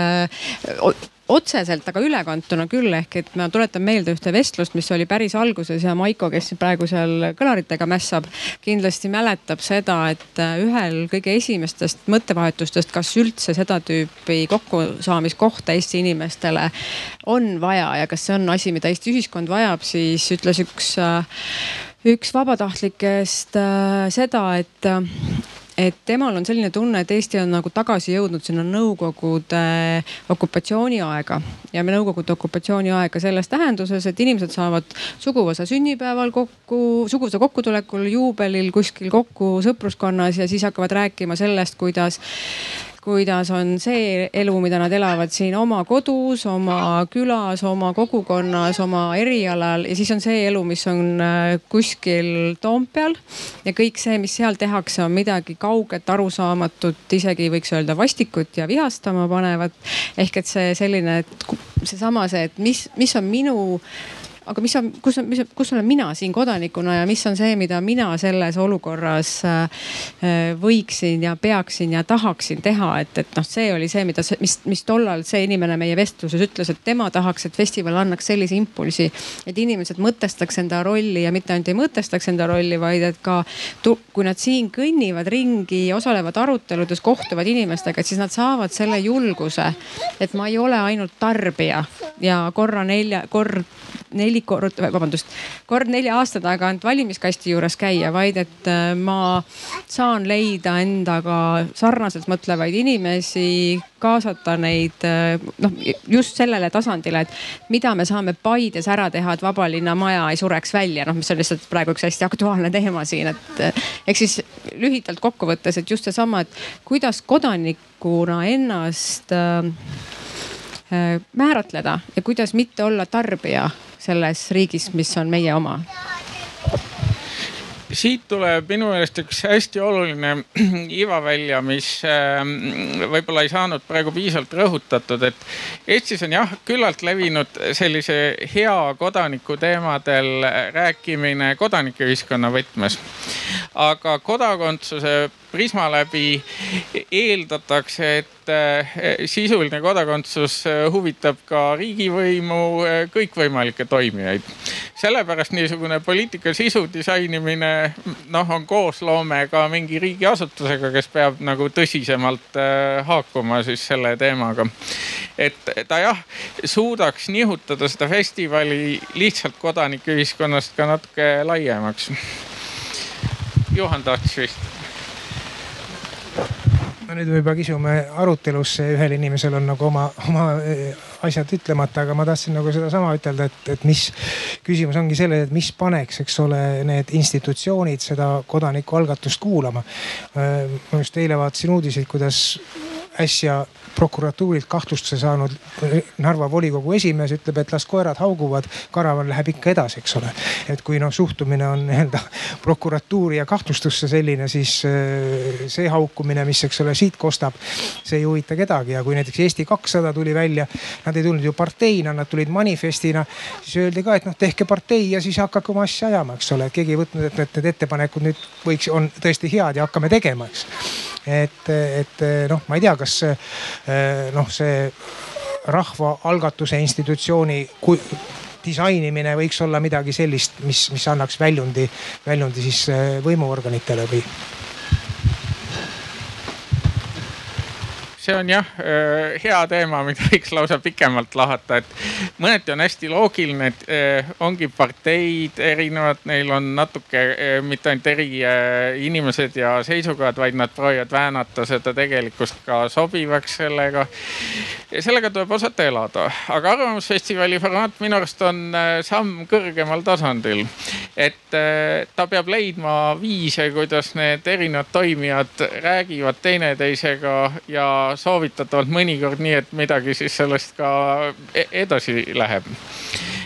otseselt, aga ülekantuna küll, ehk et ma tuletan meelde ühte vestlust, mis oli päris alguses ja Maiko, kes praegu seal kõlaritega mässab, kindlasti mäletab seda, et ühel kõige esimestest mõttevahetustest, kas üldse seda tüüpi kokkusaamiskohta Eesti inimestele on vaja ja kas see on asi, mida Eesti ühiskond vajab, siis ütles üks, üks vabatahtlikest äh, seda, et et temal on selline tunne, et Eesti on nagu tagasi jõudnud sinna Nõukogude okupatsiooniaega. Ja Nõukogude okupatsiooniaega selles tähenduses, et inimesed saavad suguvõsa sünnipäeval kokku, suguvõsa kokkutulekul, juubelil kuskil kokku sõpruskonnas ja siis hakkavad rääkima sellest, kuidas kuidas on see elu, mida nad elavad siin oma kodus, oma külas, oma kogukonnas, oma erialal ja siis on see elu, mis on äh, kuskil Toompeal. ja kõik see, mis seal tehakse, on midagi kauget, arusaamatut, isegi võiks öelda vastikut ja vihastama panevat. ehk et see selline, et seesama see, et mis, mis on minu aga mis on, kus on, kus olen mina siin kodanikuna ja mis on see, mida mina selles olukorras äh, võiksin ja peaksin ja tahaksin teha, et, et noh, see oli see, mida, mis, mis tollal see inimene meie vestluses ütles, et tema tahaks, et festival annaks sellise impulsi, et inimesed mõtestaks enda rolli ja mitte ainult ei mõtestaks enda rolli, vaid et ka kui nad siin kõnnivad ringi, osalevad aruteludes, kohtuvad inimestega, et siis nad saavad selle julguse, et ma ei ole ainult tarbija ja korra nelja, kord neli kord, vabandust, kord nelja aasta tagant valimiskasti juures käia, vaid et äh, ma saan leida endaga sarnaselt mõtlevaid inimesi, kaasata neid äh, noh, just sellele tasandile, et mida me saame Paides ära teha, et Vabalinna maja ei sureks välja, noh, mis on lihtsalt praegu üks hästi aktuaalne teema siin, et äh, ehk siis lühidalt kokkuvõttes, et just seesama, et kuidas kodanikuna ennast määratleda ja kuidas mitte olla tarbija selles riigis, mis on meie oma? siit tuleb minu meelest üks hästi oluline *clears throat* iva välja, mis ähm, võib-olla ei saanud praegu piisavalt rõhutatud, et Eestis on jah, küllalt levinud sellise hea kodaniku teemadel rääkimine kodanikeühiskonna võtmes. Aga kodakondsuse prisma läbi eeldatakse, et eh, sisuline kodakondsus eh, huvitab ka riigivõimu, eh, kõikvõimalikke toimijaid. sellepärast niisugune poliitika sisu disainimine noh, on koosloome ka mingi riigiasutusega, kes peab nagu tõsisemalt haakuma siis selle teemaga. et ta jah, suudaks nihutada seda festivali lihtsalt kodanikeühiskonnast ka natuke laiemaks. Juhan tahtis vist no nüüd juba kisume arutelusse, ühel inimesel on nagu oma, oma eh, asjad ütlemata, aga ma tahtsin nagu sedasama ütelda, et, et mis küsimus ongi selles, et mis paneks, eks ole, need institutsioonid seda kodanikualgatust kuulama. Äh, ma just eile vaatasin uudiseid, kuidas äsja prokuratuurilt kahtlustuse saanud Narva volikogu esimees ütleb, et las koerad hauguvad, karavan läheb ikka edasi, eks ole. et kui noh, suhtumine on nii-öelda prokuratuuri ja kahtlustusse selline, siis see haukumine, mis, eks ole, siit kostab, see ei huvita kedagi. Ja kui näiteks Eesti kakssada tuli välja, nad ei tulnud ju parteina, nad tulid manifestina, siis öeldi ka, et noh, tehke partei ja siis hakake oma asja ajama, eks ole, et keegi ei võtnud, et need, need ettepanekud nüüd võiks, on tõesti head ja hakkame tegema, eks. Et, et noh, ma ei tea, kas noh, see rahvaalgatuse institutsiooni disainimine võiks olla midagi sellist, mis, mis annaks väljundi, väljundi siis eh, võimuorganitele või see on jah äh, hea teema, mida *laughs* võiks lausa pikemalt lahata, et mõneti on hästi loogiline, et äh, ongi parteid erinevad, neil on natuke äh, mitte ainult eri inimesed ja seisukohad, vaid nad proovivad väänata seda tegelikkust ka sobivaks sellega. sellega tuleb osata elada, aga Arvamusfestivali formaat minu arust on samm kõrgemal tasandil. et ta peab leidma viise, kuidas need erinevad toimijad räägivad teineteisega ja soovitatavalt mõnikord nii, et midagi siis sellest ka e-, edasi läheb.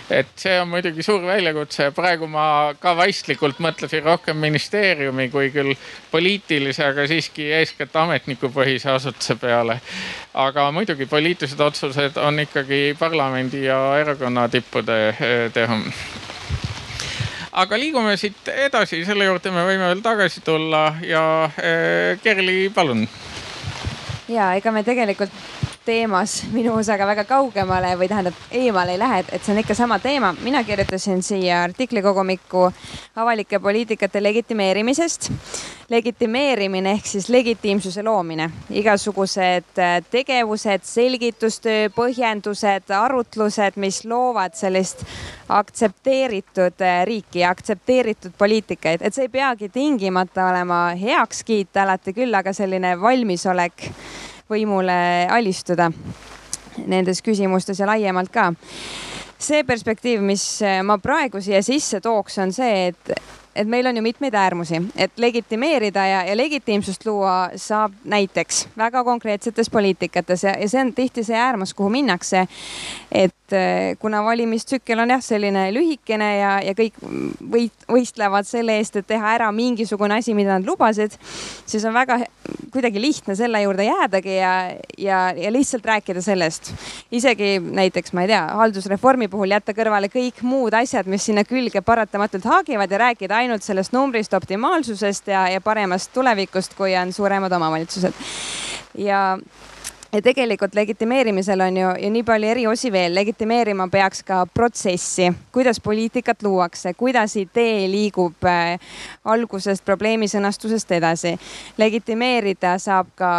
et see on muidugi suur väljakutse, praegu ma ka vaistlikult mõtlesin rohkem ministeeriumi kui küll poliitilise, aga siiski eeskätt ametnikupõhise asutuse peale. aga muidugi poliitilised otsused on ikkagi parlamendi ja erakonna tippude e, teha aga liigume siit edasi, selle juurde me võime veel tagasi tulla ja äh, Kerli, palun ja ega me tegelikult teemas minu osaga väga kaugemale või tähendab eemale ei lähe, et see on ikka sama teema. mina kirjutasin siia artikli kogumikku avalike poliitikate legitimeerimisest. legitimeerimine ehk siis legitiimsuse loomine, igasugused äh, tegevused, selgitustöö, põhjendused, arutlused, mis loovad sellist aktsepteeritud äh, riiki ja aktsepteeritud poliitikaid, et see ei peagi tingimata olema heakskiit alati küll, aga selline valmisolek võimule alistuda nendes küsimustes ja laiemalt ka. see perspektiiv, mis ma praegu siia sisse tooks, on see, et et meil on ju mitmeid äärmusi, et legitimeerida ja, ja legitiimsust luua saab näiteks väga konkreetsetes poliitikates ja, ja see on tihti see äärmus, kuhu minnakse. et eh, kuna valimistsükkel on jah, selline lühikene ja, ja kõik võit, võistlevad selle eest, et teha ära mingisugune asi, mida nad lubasid, siis on väga kuidagi lihtne selle juurde jäädagi ja, ja, ja lihtsalt rääkida sellest. isegi näiteks, ma ei tea, haldusreformi puhul jätta kõrvale kõik muud asjad, mis sinna külge paratamatult haagivad ja rääkida ainult sellest numbrist, optimaalsusest ja, ja paremast tulevikust, kui on suuremad omavalitsused. ja ja tegelikult legitimeerimisel on ju, ju nii palju eri osi veel, legitimeerima peaks ka protsessi, kuidas poliitikat luuakse, kuidas idee liigub äh, algusest probleemi sõnastusest edasi. legitimeerida saab ka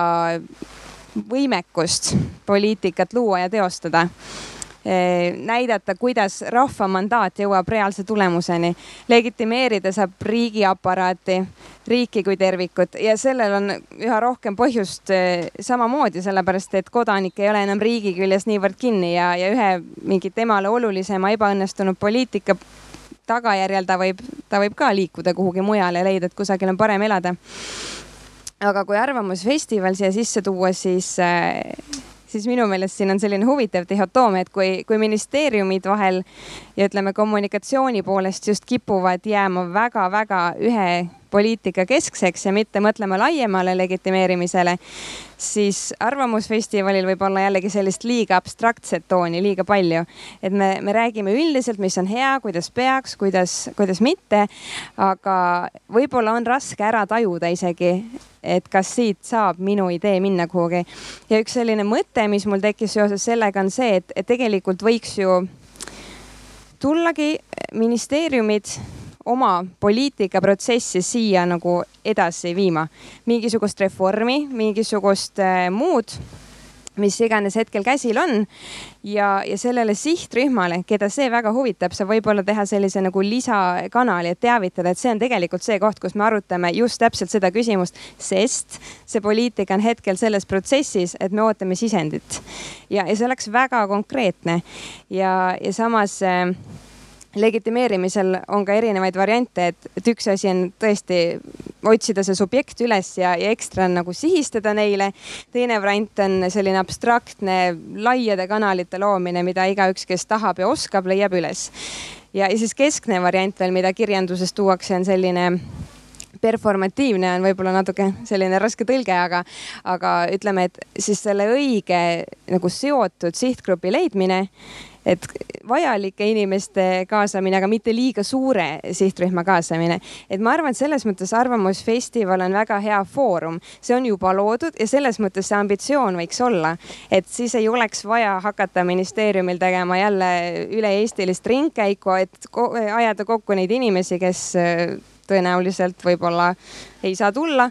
võimekust poliitikat luua ja teostada näidata, kuidas rahva mandaat jõuab reaalse tulemuseni. legitimeerida saab riigiaparaati, riiki kui tervikut ja sellel on üha rohkem põhjust eh, samamoodi, sellepärast et kodanik ei ole enam riigi küljes niivõrd kinni ja, ja ühe mingi temale olulisema ebaõnnestunud poliitika tagajärjel ta võib, ta võib ka liikuda kuhugi mujale ja leida, et kusagil on parem elada. aga kui Arvamusfestival siia sisse tuua, siis äh, siis minu meelest siin on selline huvitav dihhotoomia, et kui, kui ministeeriumid vahel ja ütleme kommunikatsiooni poolest just kipuvad jääma väga-väga ühe poliitika keskseks ja mitte mõtlema laiemale legitimeerimisele, siis Arvamusfestivalil võib olla jällegi sellist liiga abstraktset tooni liiga palju. et me, me räägime üldiselt, mis on hea, kuidas peaks, kuidas, kuidas mitte. aga võib-olla on raske ära tajuda isegi, et kas siit saab minu idee minna kuhugi. ja üks selline mõte, mis mul tekkis seoses sellega, on see, et, tegelikult võiks ju tullagi ministeeriumid oma poliitikaprotsessi siia nagu edasi viima. mingisugust reformi, mingisugust äh, muud, mis iganes hetkel käsil on. ja, ja sellele sihtrühmale, keda see väga huvitab, saab võib-olla teha sellise nagu lisakanali, et teavitada, et see on tegelikult see koht, kus me arutame just täpselt seda küsimust, sest see poliitika on hetkel selles protsessis, et me ootame sisendit. ja, ja see oleks väga konkreetne ja, ja samas äh, legitimeerimisel on ka erinevaid variante, et, et üks asi on tõesti otsida see subjekt üles ja, ja ekstra nagu sihistada neile. teine variant on selline abstraktne laiade kanalite loomine, mida igaüks, kes tahab ja oskab, leiab üles. ja, ja siis keskne variant veel, mida kirjanduses tuuakse, on selline performatiivne on võib-olla natuke selline raske tõlge, aga, aga ütleme, et siis selle õige nagu seotud sihtgrupi leidmine et vajalike inimeste kaasamine, aga mitte liiga suure sihtrühma kaasamine. et ma arvan, et selles mõttes Arvamusfestival on väga hea foorum, see on juba loodud ja selles mõttes see ambitsioon võiks olla, et siis ei oleks vaja hakata ministeeriumil tegema jälle üle-eestilist ringkäiku, et ajada kokku neid inimesi, kes tõenäoliselt võib-olla ei saa tulla,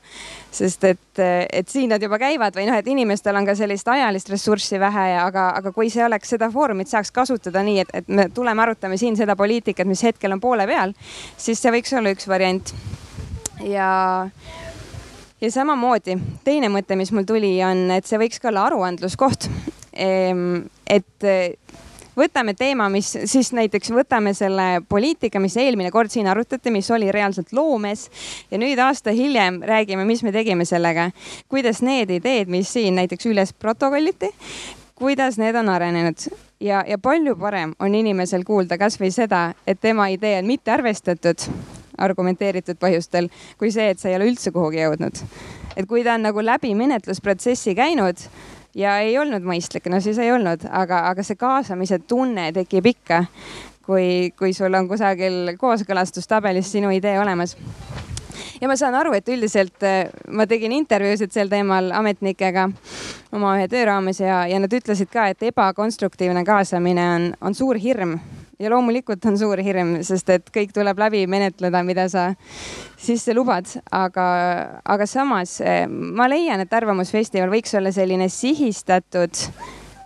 sest et, et siin nad juba käivad või noh, et inimestel on ka sellist ajalist ressurssi vähe, aga, aga kui see oleks seda foorumit saaks kasutada nii, et, et me tuleme, arutame siin seda poliitikat, mis hetkel on poole peal, siis see võiks olla üks variant. ja ja samamoodi teine mõte, mis mul tuli, on, et see võiks ka olla aruandluskoht. Et võtame teema, mis siis näiteks võtame selle poliitika, mis eelmine kord siin arutati, mis oli reaalselt loomes ja nüüd aasta hiljem räägime, mis me tegime sellega. kuidas need ideed, mis siin näiteks üles protokolliti, kuidas need on arenenud ja, ja palju parem on inimesel kuulda kasvõi seda, et tema idee on mitte arvestatud argumenteeritud põhjustel, kui see, et sa ei ole üldse kuhugi jõudnud. et kui ta on nagu läbi menetlusprotsessi käinud ja ei olnud mõistlik, no siis ei olnud, aga, aga see kaasamise tunne tekib ikka, kui, kui sul on kusagil kooskõlastustabelis sinu idee olemas. Ja ma saan aru, et üldiselt äh, ma tegin intervjuusid sel teemal ametnikega oma ühe töö raames ja, ja nad ütlesid ka, et ebakonstruktiivne kaasamine on, on suur hirm ja loomulikult on suur hirm, sest et kõik tuleb läbi menetleda, mida sa sisse lubad, aga, aga samas äh, ma leian, et Arvamusfestival võiks olla selline sihistatud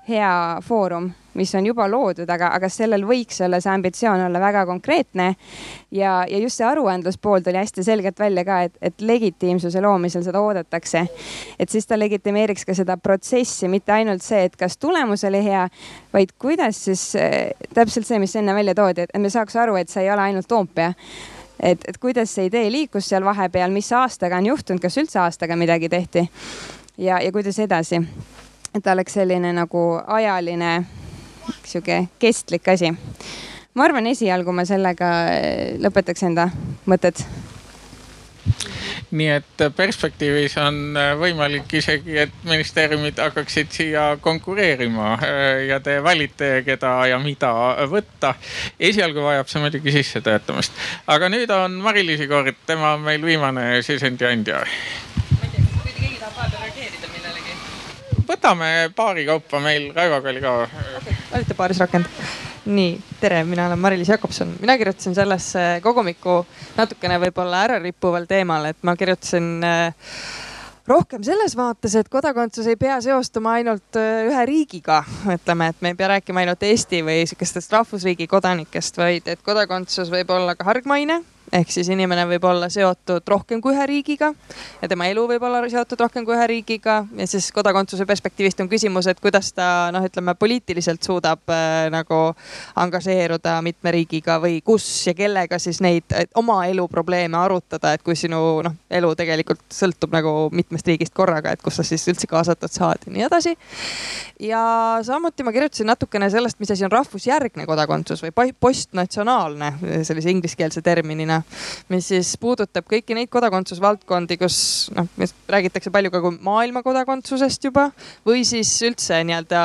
hea foorum mis on juba loodud, aga, aga sellel võiks olla see ambitsioon olla väga konkreetne. ja, ja just see aruandluspool tuli hästi selgelt välja ka, et, et legitiimsuse loomisel seda oodatakse. et siis ta legitimeeriks ka seda protsessi, mitte ainult see, et kas tulemus oli hea, vaid kuidas siis äh, täpselt see, mis enne välja toodi, et me saaks aru, et see ei ole ainult Toompea et, et kuidas see idee liikus seal vahepeal, mis aastaga on juhtunud, kas üldse aastaga midagi tehti ja, ja kuidas edasi. Et ta oleks selline nagu ajaline sihuke kestlik asi. ma arvan, esialgu ma sellega eh, lõpetaks enda mõtted nii et perspektiivis on eh, võimalik isegi, et ministeeriumid hakkaksid siia konkureerima eh, ja te valite, keda ja mida võtta. esialgu vajab see muidugi sissetöötamist, aga nüüd on Mari-Liisi kord, tema on meil viimane sisendi andja. ma ei tea, kas keegi tahab vahepeal reageerida millelegi? Võtame paari kaupa, meil Raivoga oli ka. Okay olite paaris rakend? nii, tere, mina olen Mari-Liis Jakobson, mina kirjutasin sellesse kogumikku natukene võib-olla ärarippuval teemal, et ma kirjutasin äh, rohkem selles vaates, et kodakondsus ei pea seostuma ainult äh, ühe riigiga, ütleme, et me ei pea rääkima ainult Eesti või sihukestest rahvusriigi kodanikest, vaid et kodakondsus võib olla ka hargmaine ehk siis inimene võib olla seotud rohkem kui ühe riigiga ja tema elu võib olla seotud rohkem kui ühe riigiga. Ja siis kodakondsuse perspektiivist on küsimus, et kuidas ta noh, ütleme poliitiliselt suudab äh, nagu angažeeruda mitme riigiga või kus ja kellega siis neid oma elu probleeme arutada, et kui sinu noh, elu tegelikult sõltub nagu mitmest riigist korraga, et kus sa siis üldse kaasatud saad ja nii edasi. ja samuti ma kirjutasin natukene sellest, mis asi on rahvusjärgne kodakondsus või postnatsionaalne sellise ingliskeelse terminina mis siis puudutab kõiki neid kodakondsusvaldkondi, kus noh, räägitakse palju ka maailma kodakondsusest juba või siis üldse nii-öelda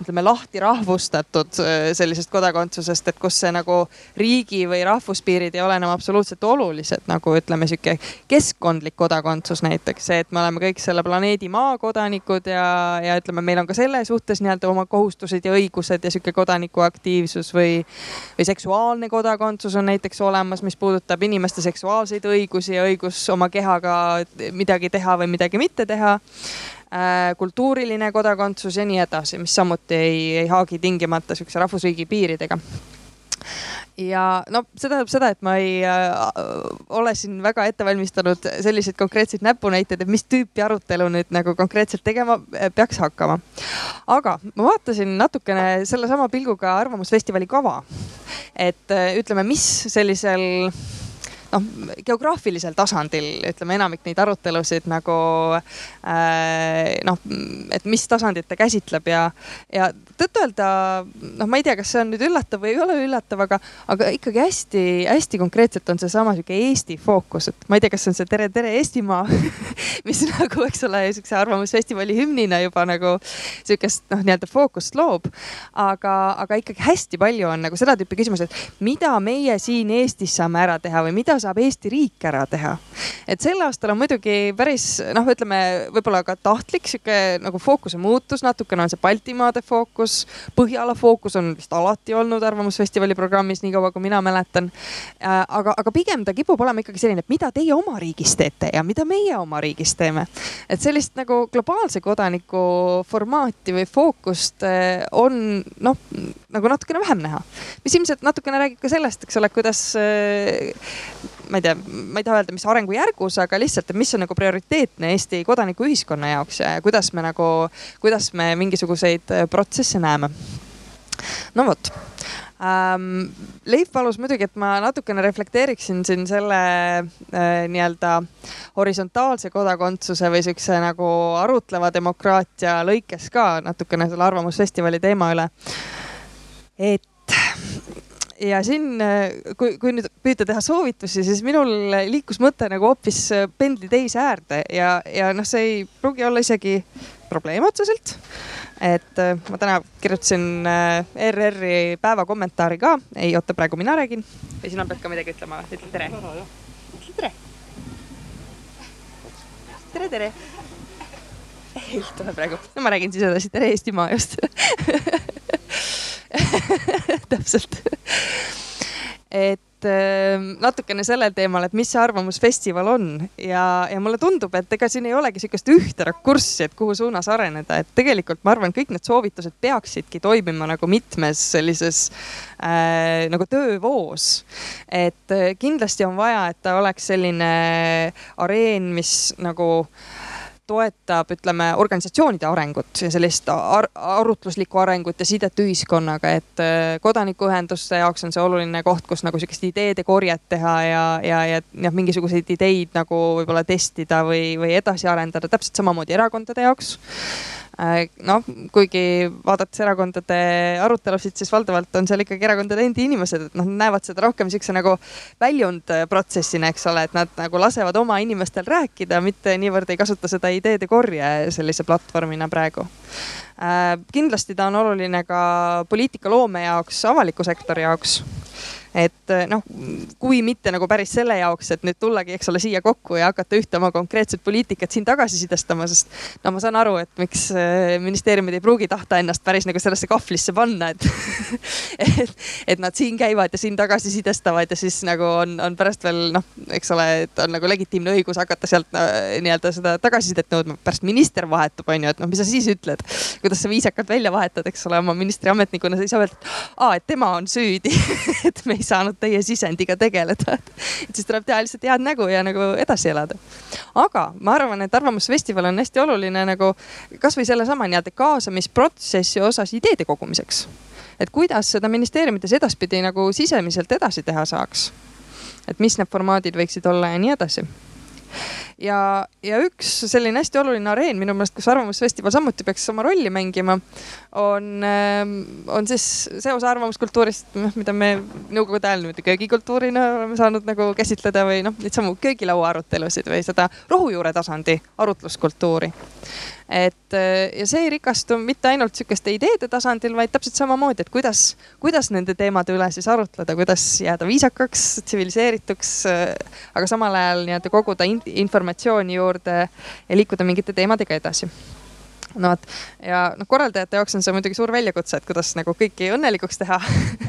ütleme lahti rahvustatud äh, sellisest kodakondsusest, et kus see nagu riigi või rahvuspiirid ei ole enam absoluutselt olulised, nagu ütleme sihuke keskkondlik kodakondsus näiteks, see, et me oleme kõik selle planeedi maa kodanikud ja, ja ütleme, meil on ka selle suhtes nii-öelda oma kohustused ja õigused ja sihuke kodanikuaktiivsus või, või seksuaalne kodakondsus on näiteks olemas, mis puudutab inimeste seksuaalseid õigusi ja õigus oma kehaga midagi teha või midagi mitte teha kultuuriline kodakondsus ja nii edasi, mis samuti ei, ei haagi tingimata sihukese rahvusriigi piiridega ja no see tähendab seda, et ma ei äh, ole siin väga ette valmistanud selliseid konkreetseid näpunäiteid, et mis tüüpi arutelu nüüd nagu konkreetselt tegema äh, peaks hakkama. aga ma vaatasin natukene sellesama pilguga Arvamusfestivali kava. et äh, ütleme, mis sellisel noh, geograafilisel tasandil ütleme enamik neid arutelusid nagu äh, noh, et mis tasandit ta käsitleb ja, ja tõtt-öelda noh, ma ei tea, kas see on nüüd üllatav või ei ole üllatav, aga, aga ikkagi hästi-hästi konkreetselt on seesama sihuke Eesti fookus, et ma ei tea, kas see on see Tere, tere Eestimaa *laughs* mis nagu, eks ole, sihukese Arvamusfestivali hümnina juba nagu sihukest noh, nii-öelda fookust loob. aga, aga ikkagi hästi palju on nagu seda tüüpi küsimusi, et mida meie siin Eestis saame ära teha või mida saab Eesti riik ära teha. et sel aastal on muidugi päris noh, ütleme võib-olla ka tahtlik sihuke nagu fookuse muutus, natukene on see Baltimaade fookus. Põhjala fookus on vist alati olnud Arvamusfestivali programmis, niikaua kui mina mäletan. Äh, aga, aga pigem ta kipub olema ikkagi selline, et mida teie oma riigis teete ja mida meie oma riigis teeme. et sellist nagu globaalse kodaniku formaati või fookust äh, on noh, nagu natukene vähem näha. mis ilmselt natukene räägib ka sellest, eks ole, kuidas äh, ma ei tea, ma ei taha öelda, mis arengujärgus, aga lihtsalt, et mis on nagu prioriteetne Eesti kodanikuühiskonna jaoks ja kuidas me nagu, kuidas me mingisuguseid äh, protsesse näeme. no vot ähm,. Leif palus muidugi, et ma natukene reflekteeriksin siin selle äh, nii-öelda horisontaalse kodakondsuse või siukse nagu arutleva demokraatia lõikes ka natukene selle Arvamusfestivali teema üle. et ja siin, kui, kui nüüd püüda teha soovitusi, siis minul liikus mõte nagu hoopis pendli teise äärde ja, ja noh, see ei pruugi olla isegi probleem otseselt. et äh, ma täna kirjutasin ERR-i äh, päevakommentaari ka, ei oota, praegu mina räägin. Või sina pead ka midagi ütlema, ütle tere. ütle tere. Tere, tere. ei tule praegu, no ma räägin siis edasi, tere Eestimaa just *laughs* *laughs* täpselt. et ähm, natukene sellel teemal, et mis see Arvamusfestival on ja, ja mulle tundub, et ega siin ei olegi sihukest ühte rakurssi, et kuhu suunas areneda, et tegelikult ma arvan, kõik need soovitused peaksidki toimima nagu mitmes sellises äh, nagu töövoos. et äh, kindlasti on vaja, et ta oleks selline areen, mis nagu äh, toetab, ütleme, organisatsioonide arengut ja sellist ar arutluslikku arengut ja sidet ühiskonnaga, et äh, kodanikuühenduste jaoks on see oluline koht, kus nagu sihukest ideede korjet teha ja, ja, ja noh, mingisuguseid ideid nagu võib-olla testida või, või edasi arendada, täpselt samamoodi erakondade jaoks noh, kuigi vaadates erakondade arutelusid, siis valdavalt on seal ikkagi erakondade endi inimesed, et noh, näevad seda rohkem siukse nagu väljundprotsessina, eks ole, et nad nagu lasevad oma inimestel rääkida, mitte niivõrd ei kasuta seda ideede korje sellise platvormina praegu. Äh, kindlasti ta on oluline ka poliitikaloome jaoks, avaliku sektori jaoks et eh, noh, kui mitte nagu päris selle jaoks, et nüüd tullagi, eks ole, siia kokku ja hakata ühte oma konkreetset poliitikat siin tagasisidestama, sest no ma saan aru, et miks eh, ministeeriumid ei pruugi tahta ennast päris nagu sellesse kahvlisse panna, et *laughs* et, et nad siin käivad ja siin tagasisidestavad ja siis nagu on, on pärast veel noh, eks ole, et on nagu legitiimne õigus hakata sealt äh, nii-öelda seda tagasisidet nõudma. pärast minister vahetub, on ju, et noh, mis sa siis ütled, kuidas sa viisakalt välja vahetad, eks ole, oma ministri ametnikuna, sa ei saa öelda, et aa, et tema on süüdi *laughs* et me ei saanud teie sisendiga tegeleda. *laughs* et siis tuleb teha lihtsalt head nägu ja nagu edasi elada. aga ma arvan, et Arvamusfestival on hästi oluline nagu kasvõi sellesama nii-öelda kaasamisprotsessi osas ideede kogumiseks. et kuidas seda ministeeriumites edaspidi nagu sisemiselt edasi teha saaks. et mis need formaadid võiksid olla ja nii edasi ja, ja üks selline hästi oluline areen minu meelest, kus Arvamusfestival samuti peaks oma rolli mängima, on, ähm, on siis see osa arvamuskultuurist, noh, mida me nõukogude ajal niimoodi köögikultuurina oleme saanud nagu käsitleda või noh, neid samu köögilaua arutelusid või seda rohujuure tasandi arutluskultuuri et äh, ja see ei rikastu mitte ainult sihukeste ideede tasandil, vaid täpselt samamoodi, et kuidas, kuidas nende teemade üle siis arutleda, kuidas jääda viisakaks, tsiviliseerituks, äh, aga samal ajal nii-öelda koguda informatsiooni juurde ja liikuda mingite teemadega edasi no vot ja noh, korraldajate jaoks on see muidugi suur väljakutse, et kuidas nagu kõiki õnnelikuks teha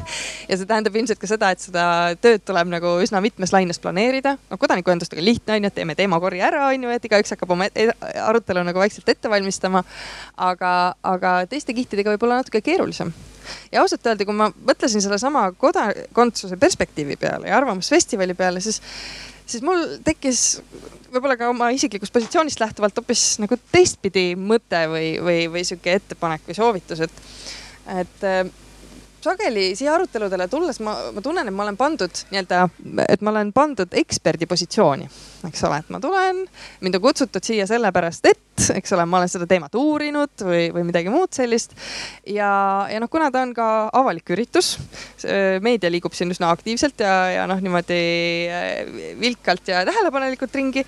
*laughs* ja see tähendab ilmselt ka seda, et seda tööd tuleb nagu üsna mitmes laines planeerida. noh, kodanikuühendustega lihtne on ju, et teeme teemakorje ära, on ju, et igaüks hakkab oma arutelu nagu vaikselt ette valmistama. aga, aga teiste kihtidega võib olla natuke keerulisem ja ausalt öelda, kui ma mõtlesin sellesama kodakondsuse perspektiivi peale ja Arvamusfestivali peale, siis siis mul tekkis võib-olla ka oma isiklikust positsioonist lähtuvalt hoopis nagu teistpidi mõte või, või, või sihuke ettepanek või soovitus, et, et sageli siia aruteludele tulles ma, ma tunnen, et ma olen pandud nii-öelda, et ma olen pandud eksperdi positsiooni, eks ole, et ma tulen, mind on kutsutud siia sellepärast, et, eks ole, ma olen seda teemat uurinud või, või midagi muud sellist. ja, ja noh, kuna ta on ka avalik üritus, meedia liigub siin üsna aktiivselt ja, ja noh, niimoodi eh, vilkalt ja tähelepanelikult ringi,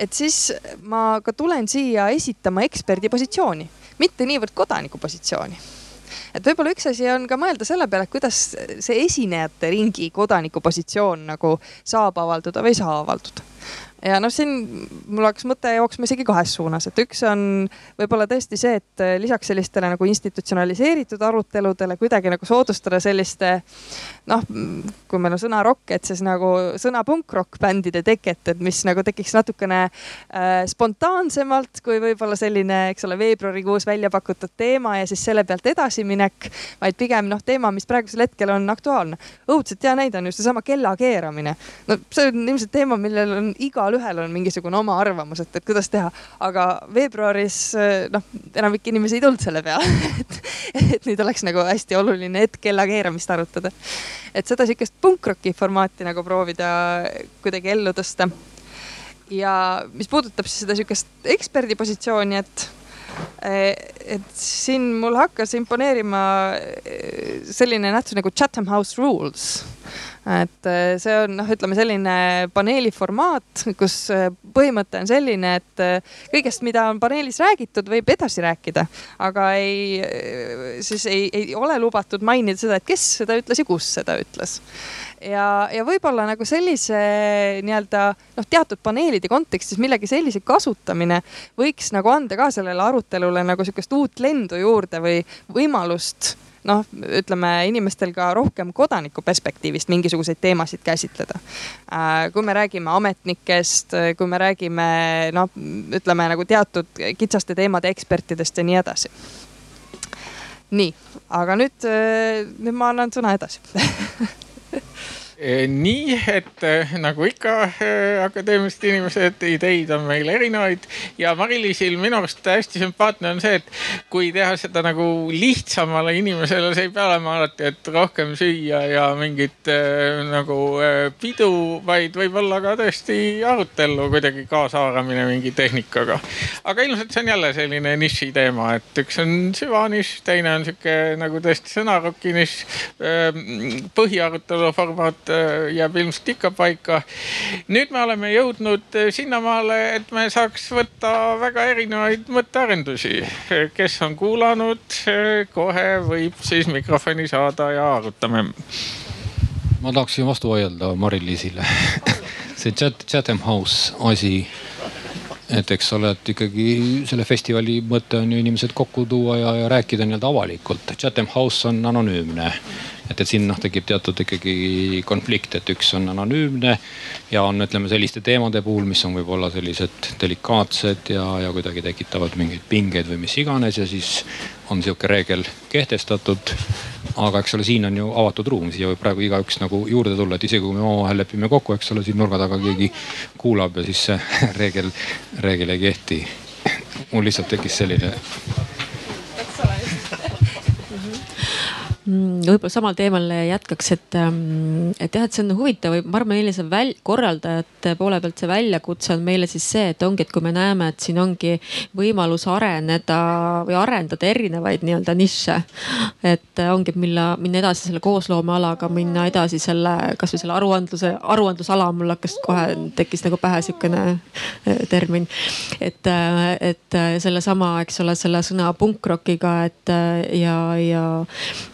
et siis ma ka tulen siia esitama eksperdi positsiooni, mitte niivõrd kodaniku positsiooni et võib-olla üks asi on ka mõelda selle peale, kuidas see esinejate ringi kodaniku positsioon nagu saab avalduda või ei saa avalduda ja noh, siin mul hakkas mõte jooksma isegi kahes suunas, et üks on võib-olla tõesti see, et lisaks sellistele nagu institutsionaliseeritud aruteludele kuidagi nagu soodustada selliste noh, kui meil on sõna rokk, et siis nagu sõna punkrock bändide teket, et mis nagu tekiks natukene äh, spontaansemalt kui võib-olla selline, eks ole, veebruarikuus välja pakutud teema ja siis selle pealt edasiminek, vaid pigem noh, teema, mis praegusel hetkel on aktuaalne. õudselt hea näide on just seesama kella keeramine. no see on ilmselt teema, millel on igal igalühel on mingisugune oma arvamus, et, et kuidas teha. aga veebruaris noh, enamik inimesi ei tulnud selle peale *laughs* et, et nüüd oleks nagu hästi oluline hetk kella keeramist arutada. et seda sihukest punkroki formaati nagu proovida kuidagi ellu tõsta. ja mis puudutab siis seda sihukest eksperdi positsiooni, et et siin mul hakkas imponeerima selline nähtus nagu Chatham House Rules. Et äh, see on noh, ütleme selline paneeli formaat, kus põhimõte on selline, et kõigest, mida on paneelis räägitud, võib edasi rääkida, aga ei, siis ei, ei ole lubatud mainida seda, et kes seda ütles ja kus seda ütles ja, ja võib-olla nagu sellise nii-öelda noh, teatud paneelide kontekstis millegi sellise kasutamine võiks nagu anda ka sellele arutelule nagu sihukest uut lendu juurde või võimalust noh, ütleme inimestel ka rohkem kodaniku perspektiivist mingisuguseid teemasid käsitleda. Äh, kui me räägime ametnikest, kui me räägime noh, ütleme nagu teatud kitsaste teemade ekspertidest ja nii edasi nii, aga nüüd, äh, nüüd ma annan sõna edasi *laughs* nii, et eh, nagu ikka eh, akadeemilised inimesed, ideid on meil erinevaid ja Mari-Liisil minu arust hästi sümpaatne on see, et kui teha seda nagu lihtsamale inimesele, see ei pea olema alati, et rohkem süüa ja mingit nagu pidu, vaid võib-olla ka tõesti arutelu kuidagi kaasahaaramine mingi tehnikaga. aga ilmselt see on jälle selline niši teema, et üks on süvanišš, teine on sihuke nagu tõesti sõnaroki nišš, põhiarutelu formaat jääb ilmselt ikka paika. nüüd me oleme jõudnud äh, sinnamaale, et me saaks võtta väga erinevaid mõttearendusi. kes on kuulanud, äh, kohe võib siis mikrofoni saada ja arutame. ma tahaksin vastu vaielda Mari-Liisile *laughs* see chat, Chatham House asi et eks ole, et ikkagi selle festivali mõte on ju inimesed kokku tuua ja, ja rääkida nii-öelda avalikult. Chatham House on anonüümne et, et siin noh, tekib teatud ikkagi konflikt, et üks on anonüümne ja on, ütleme selliste teemade puhul, mis on võib-olla sellised delikaatsed ja, ja kuidagi tekitavad mingeid pingeid või mis iganes ja siis on sihuke reegel kehtestatud. aga eks ole, siin on ju avatud ruum, siia võib praegu igaüks nagu juurde tulla, et isegi kui me omavahel lepime kokku, eks ole, siin nurga taga keegi kuulab ja siis see *laughs* reegel, reegel ei kehti. mul lihtsalt tekkis selline *laughs* võib-olla samal teemal jätkaks, et, ähm, et jah, et see on huvitav ma arvan, meile see väl-, korraldajate poole pealt see väljakutse on meile siis see, et ongi, et kui me näeme, et siin ongi võimalus areneda või arendada erinevaid nii-öelda nišše. et ongi, mille, minna edasi selle koosloomealaga, minna edasi selle, kasvõi selle aruandluse, aruandlusala, mul hakkas kohe, tekkis nagu pähe sihukene äh, termin. et, äh, et sellesama, eks ole, selle sõna punkrockiga, et ja, ja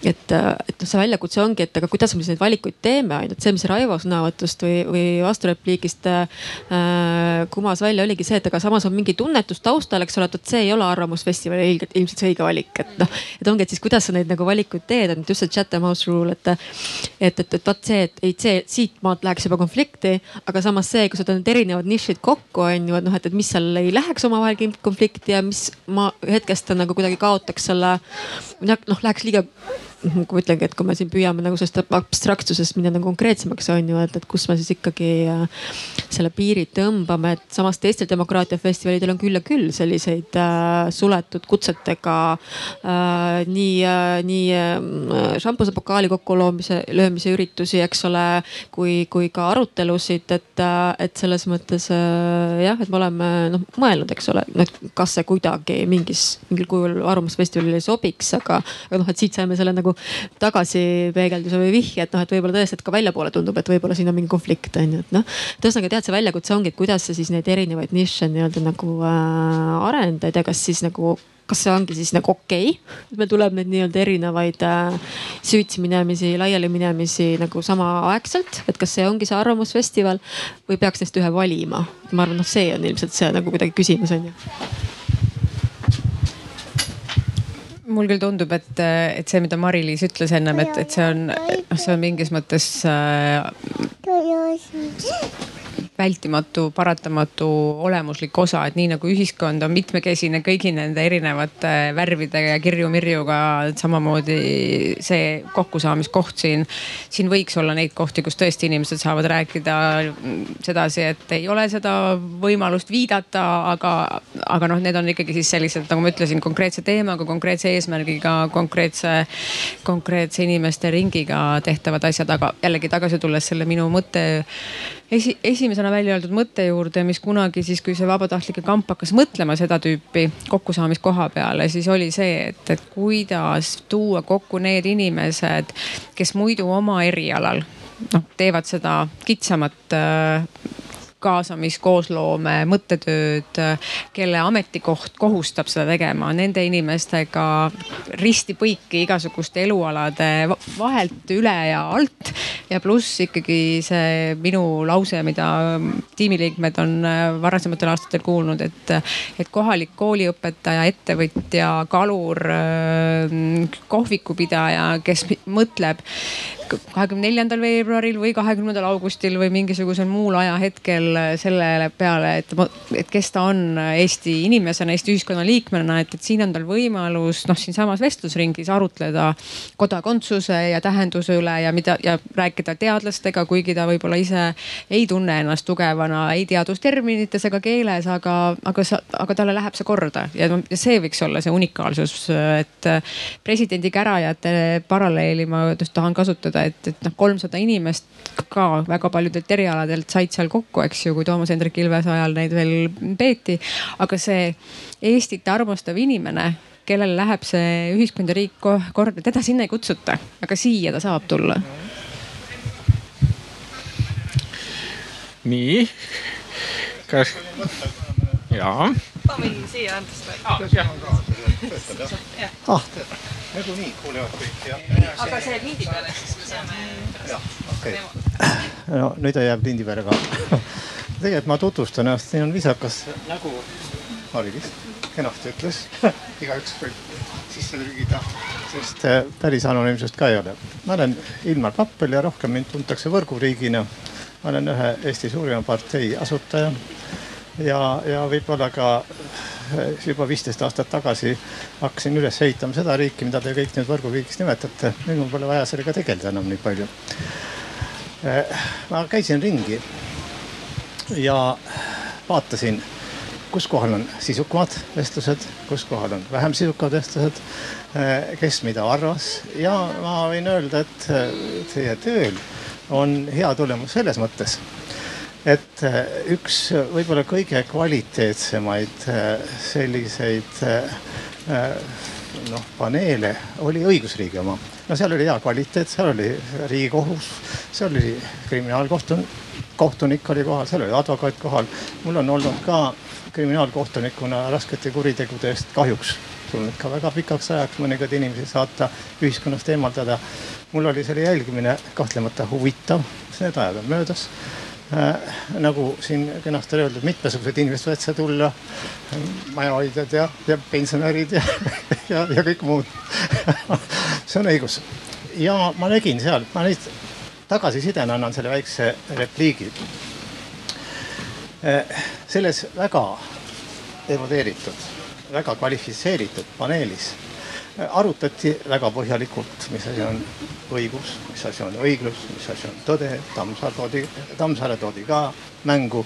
et et, et noh, see väljakutse ongi, et aga kuidas me siis neid valikuid teeme, ainult see, mis Raivo sõnavõtust või, või vasturepliigist äh, kumas välja, oligi see, et aga samas on mingi tunnetus taustal, eks ole, et vot see ei ole Arvamusfestivali ilgelt ilmselt see õige valik, et noh. et ongi, et siis kuidas sa neid nagu valikuid teed, et just see Chatham House rule, et, et, et, et vot see, et ei, see siitmaalt läheks juba konflikti, aga samas see, kui sa need erinevad nišid kokku on ju, et noh, et, et mis seal ei läheks omavahel konflikti ja mis ma hetkest nagu kuidagi kaotaks selle noh, läheks liiga kui ma ütlengi, et kui me siin püüame nagu sellest abstraktsusest minna nagu konkreetsemaks on ju, et, et kus me siis ikkagi äh, selle piiri tõmbame, et samas teistel demokraatiafestivalidel on küll ja küll selliseid äh, suletud kutsetega äh, nii äh,, nii äh, šampuse pokaali kokkuloomise, löömise üritusi, eks ole, kui, kui ka arutelusid, et äh,, et selles mõttes äh, jah, et me oleme noh mõelnud, eks ole, et kas see kuidagi mingis, mingil kujul Arvamusfestivalile sobiks, aga, aga noh, et siit saime selle nagu tagasipeegelduse või vihje, et noh, et võib-olla tõesti, et ka väljapoole tundub, et võib-olla siin on mingi konflikt on ju, et noh. et ühesõnaga tead, see väljakutse ongi, et kuidas sa siis neid erinevaid nišše nii-öelda nagu äh, arendad ja kas siis nagu kas see ongi siis nagu okei okay,, et meil tuleb neid nii-öelda erinevaid äh, süütsi minemisi, laiali minemisi nagu samaaegselt, et kas see ongi see arvamusfestival või peaks neist ühe valima? ma arvan, noh, see on ilmselt see nagu kuidagi küsimus on ju mul küll tundub, et, et see, mida Mari-Liis ütles ennem, et, et see on, noh, see on mingis mõttes äh, vältimatu, paratamatu olemuslik osa, et nii nagu ühiskond on mitmekesine kõigi nende erinevate värvide ja kirju-mirjuga, samamoodi see kokkusaamiskoht siin. siin võiks olla neid kohti, kus tõesti inimesed saavad rääkida sedasi, et ei ole seda võimalust viidata, aga, aga noh, need on ikkagi siis sellised, nagu ma ütlesin, konkreetse teemaga, konkreetse eesmärgiga, konkreetse, konkreetse inimeste ringiga tehtavad asjad, aga jällegi tagasi tulles selle minu mõtte esi, esimesena välja öeldud mõtte juurde, mis kunagi siis, kui see vabatahtlike kamp hakkas mõtlema seda tüüpi kokkusaamiskoha peale, siis oli see, et, et kuidas tuua kokku need inimesed, kes muidu oma erialal noh, teevad seda kitsamat äh, kaasamis, koosloome, mõttetööd, kelle ametikoht kohustab seda tegema, nende inimestega risti-põiki igasuguste elualade vahelt, üle ja alt. ja pluss ikkagi see minu lause, mida tiimiliikmed on varasematel aastatel kuulnud, et, et kohalik kooliõpetaja, ettevõtja, kalur, kohvikupidaja, kes mõtleb kahekümne neljandal veebruaril või kahekümnendal augustil või mingisugusel muul ajahetkel selle peale, et, et kes ta on Eesti inimesena, Eesti ühiskonnaliikmena, et, et siin on tal võimalus noh, siinsamas vestlusringis arutleda kodakondsuse ja tähenduse üle ja mida ja rääkida teadlastega, kuigi ta võib-olla ise ei tunne ennast tugevana ei teadusterminites ega keeles, aga, aga, aga talle läheb see korda. Ja, ja see võiks olla see unikaalsus, et presidendi kärajate paralleeli ma just tahan kasutada öelda, et, et noh, kolmsada inimest ka väga paljudelt erialadelt said seal kokku, eks ju, kui Toomas Hendrik Ilvese ajal neid veel peeti. aga see Eestit armastav inimene, kellel läheb see ühiskond ja riik korda, teda sinna ei kutsuta, aga siia ta saab tulla. nii, kas, jaa. ma võin siia anda seda. ah, nagunii kuulevad kõik ja. aga see lindi peale, siis me saame. jah, okei okay.. no nüüd ta jääb lindi peale ka tegelikult ma tutvustan ennast, siin on viisakas nägu Marilist, kenasti ütles igaüks võib sisse lügida, sest äh, päris anonüümsust ka ei ole. ma olen Ilmar Pappel ja rohkem mind tuntakse võrguriigina. ma olen ühe Eesti suurima partei asutaja ja, ja võib-olla ka juba viisteist aastat tagasi hakkasin üles ehitama seda riiki, mida te kõik nüüd võrguriigiks nimetate. nüüd mul pole vaja sellega tegeleda enam nii palju. Eh, ma käisin ringi ja vaatasin, kus kohal on sisukamad vestlused, kus kohal on vähem sisukad vestlused, eh, kes mida arvas ja ma võin öelda, et eh, teie tööl on hea tulemus selles mõttes et äh, üks võib-olla kõige kvaliteetsemaid äh, selliseid äh, noh, paneele oli õigusriigi oma. no seal oli hea kvaliteet, seal oli riigikohus, seal oli kriminaalkohtunik, kohtunik oli kohal, seal oli advokaat kohal. mul on olnud ka kriminaalkohtunikuna raskete kuritegude eest kahjuks tulnud ka väga pikaks ajaks mõningaid inimesi saata, ühiskonnast eemaldada. mul oli selle jälgimine kahtlemata huvitav, need ajad on möödas Äh, nagu siin kenasti öeldud, mitmesugused inimesed võivad siia tulla. majahoidjad ja, ja pensionärid ja, ja, ja kõik muud *laughs* see on õigus. ja ma nägin seal, ma neid tagasisidena annan selle väikse repliigi. Äh, selles väga evodeeritud, väga kvalifitseeritud paneelis arutati väga põhjalikult, mis asi on õigus, mis asi on õiglus, mis asi on tõde. Tammsaar toodi, Tammsaare toodi ka mängu.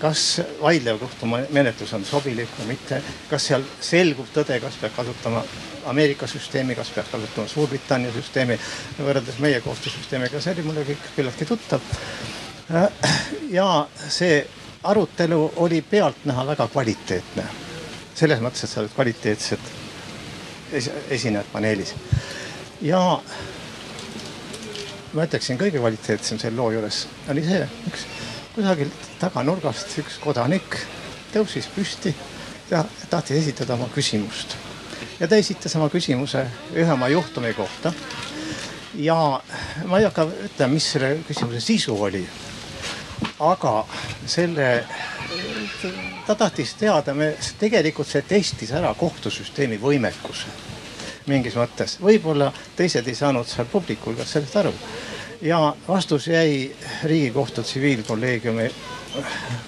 kas vaidlev kohtumenetlus on sobilik või mitte, kas seal selgub tõde, kas peab kasutama Ameerika süsteemi, kas peab kasutama Suurbritannia süsteemi võrreldes meie kohtusüsteemiga, see oli mulle kõik küllaltki tuttav. ja see arutelu oli pealtnäha väga kvaliteetne selles mõttes, et seal olid kvaliteetsed esinejad paneelis. ja ma ütleksin, kõige kvaliteetsem selle loo juures oli see, üks kusagilt taganurgast üks kodanik tõusis püsti ja tahtis esitada oma küsimust. ja ta esitas oma küsimuse ühe oma juhtumi kohta. ja ma ei hakka ütlema, mis selle küsimuse sisu oli. aga selle ta tahtis teada, me tegelikult see testis ära kohtusüsteemi võimekuse mingis mõttes, võib-olla teised ei saanud seal publiku hulgas sellest aru. ja vastus jäi Riigikohtu tsiviilkolleegiumi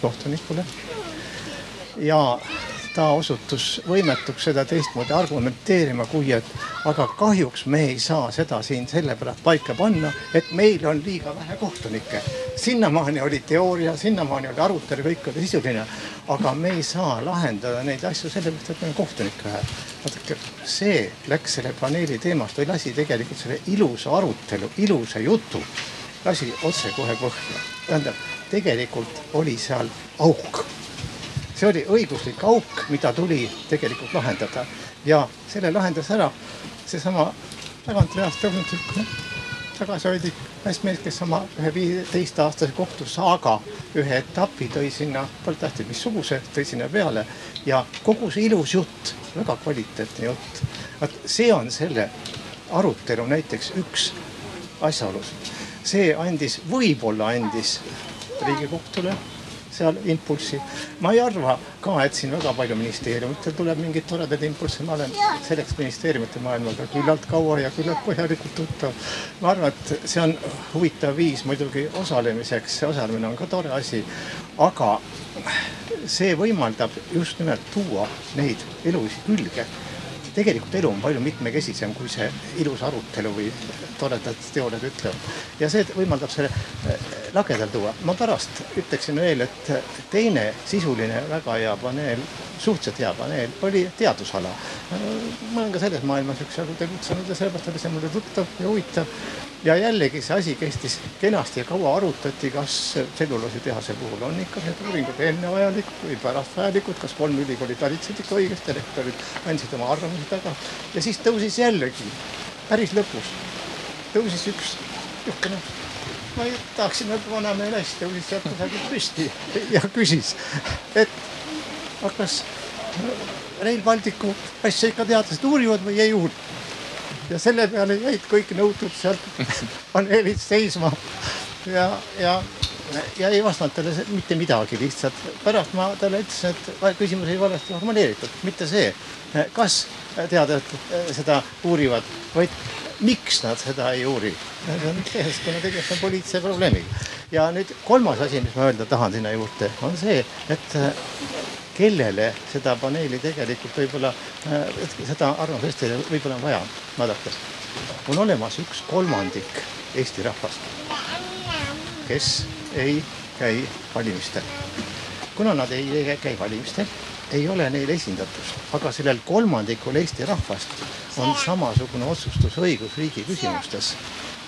kohtunikule. ja ta osutus võimetuks seda teistmoodi argumenteerima, kui et aga kahjuks me ei saa seda siin sellepärast paika panna, et meil on liiga vähe kohtunikke. sinnamaani oli teooria, sinnamaani oli arutelu, kõik oli sisuline, aga me ei saa lahendada neid asju sellepärast, et meil on kohtunikke vähe. vaadake, see läks selle paneeli teemast või lasi tegelikult selle ilusa arutelu, ilusa jutu, lasi otsekohe põhja. tähendab, tegelikult oli seal auk see oli õiguslik auk, mida tuli tegelikult lahendada ja selle lahendas ära seesama tagantreast tõusnud sihuke tagasihoidlik naismees, kes oma ühe viieteistaastase kohtus, aga ühe etapi tõi sinna, polnud tähtis missuguse, tõi sinna peale ja kogu see ilus jutt, väga kvaliteetne jutt. vot see on selle arutelu näiteks üks asjaolusid. see andis, võib-olla andis Riigikohtule seal impulssi. ma ei arva ka, et siin väga palju ministeeriumitel tuleb mingeid toredaid impulsse, ma olen selleks ministeeriumite maailmaga küllalt kaua ja küllalt põhjalikult tuttav. ma arvan, et see on huvitav viis muidugi osalemiseks, see osalemine on ka tore asi, aga see võimaldab just nimelt tuua neid elulisi külge tegelikult elu on palju mitmekesisem, kui see ilus arutelu või toredad teooriad ütlevad. ja see võimaldab selle äh, lagedal tuua. ma pärast ütleksin veel, et teine sisuline väga hea paneel, suhteliselt hea paneel oli teadusala. ma olen ka selles maailmas üksjagu tegutsenud ja sellepärast oli see mulle tuttav ja huvitav ja jällegi see asi kestis kenasti ja kaua arutati, kas tselluloositehase puhul on ikka need uuringud enne vajalikud või pärast vajalikud, kas kolm ülikooli talitsesid ikka õigesti, rektorid andsid oma arvamuse taga. ja siis tõusis jällegi päris lõpus, tõusis üks niisugune, ma ei tahaksin öelda vanamehe naist, tõusis sealt kusagilt püsti ja küsis, et aga kas Rail Balticu asja ikka teadlased uurivad või ei uuri ja selle peale jäid kõik nõutud sealt paneelid seisma ja, ja, ja ei vastanud talle mitte midagi lihtsalt. pärast ma talle ütlesin, et küsimus oli valesti formuleeritud, mitte see, kas teadlased eh, seda uurivad, vaid miks nad seda ei uuri. see on keskkonna tegemist on poliitilise probleemiga. ja nüüd kolmas asi, mis ma öelda tahan sinna juurde, on see, et kellele seda paneeli tegelikult võib-olla, äh, seda arvamusesti võib-olla on vaja. vaadake, on olemas üks kolmandik Eesti rahvast, kes ei käi valimistel. kuna nad ei käi valimistel, ei ole neil esindatust, aga sellel kolmandikul Eesti rahvast on samasugune otsustusõigus riigi küsimustes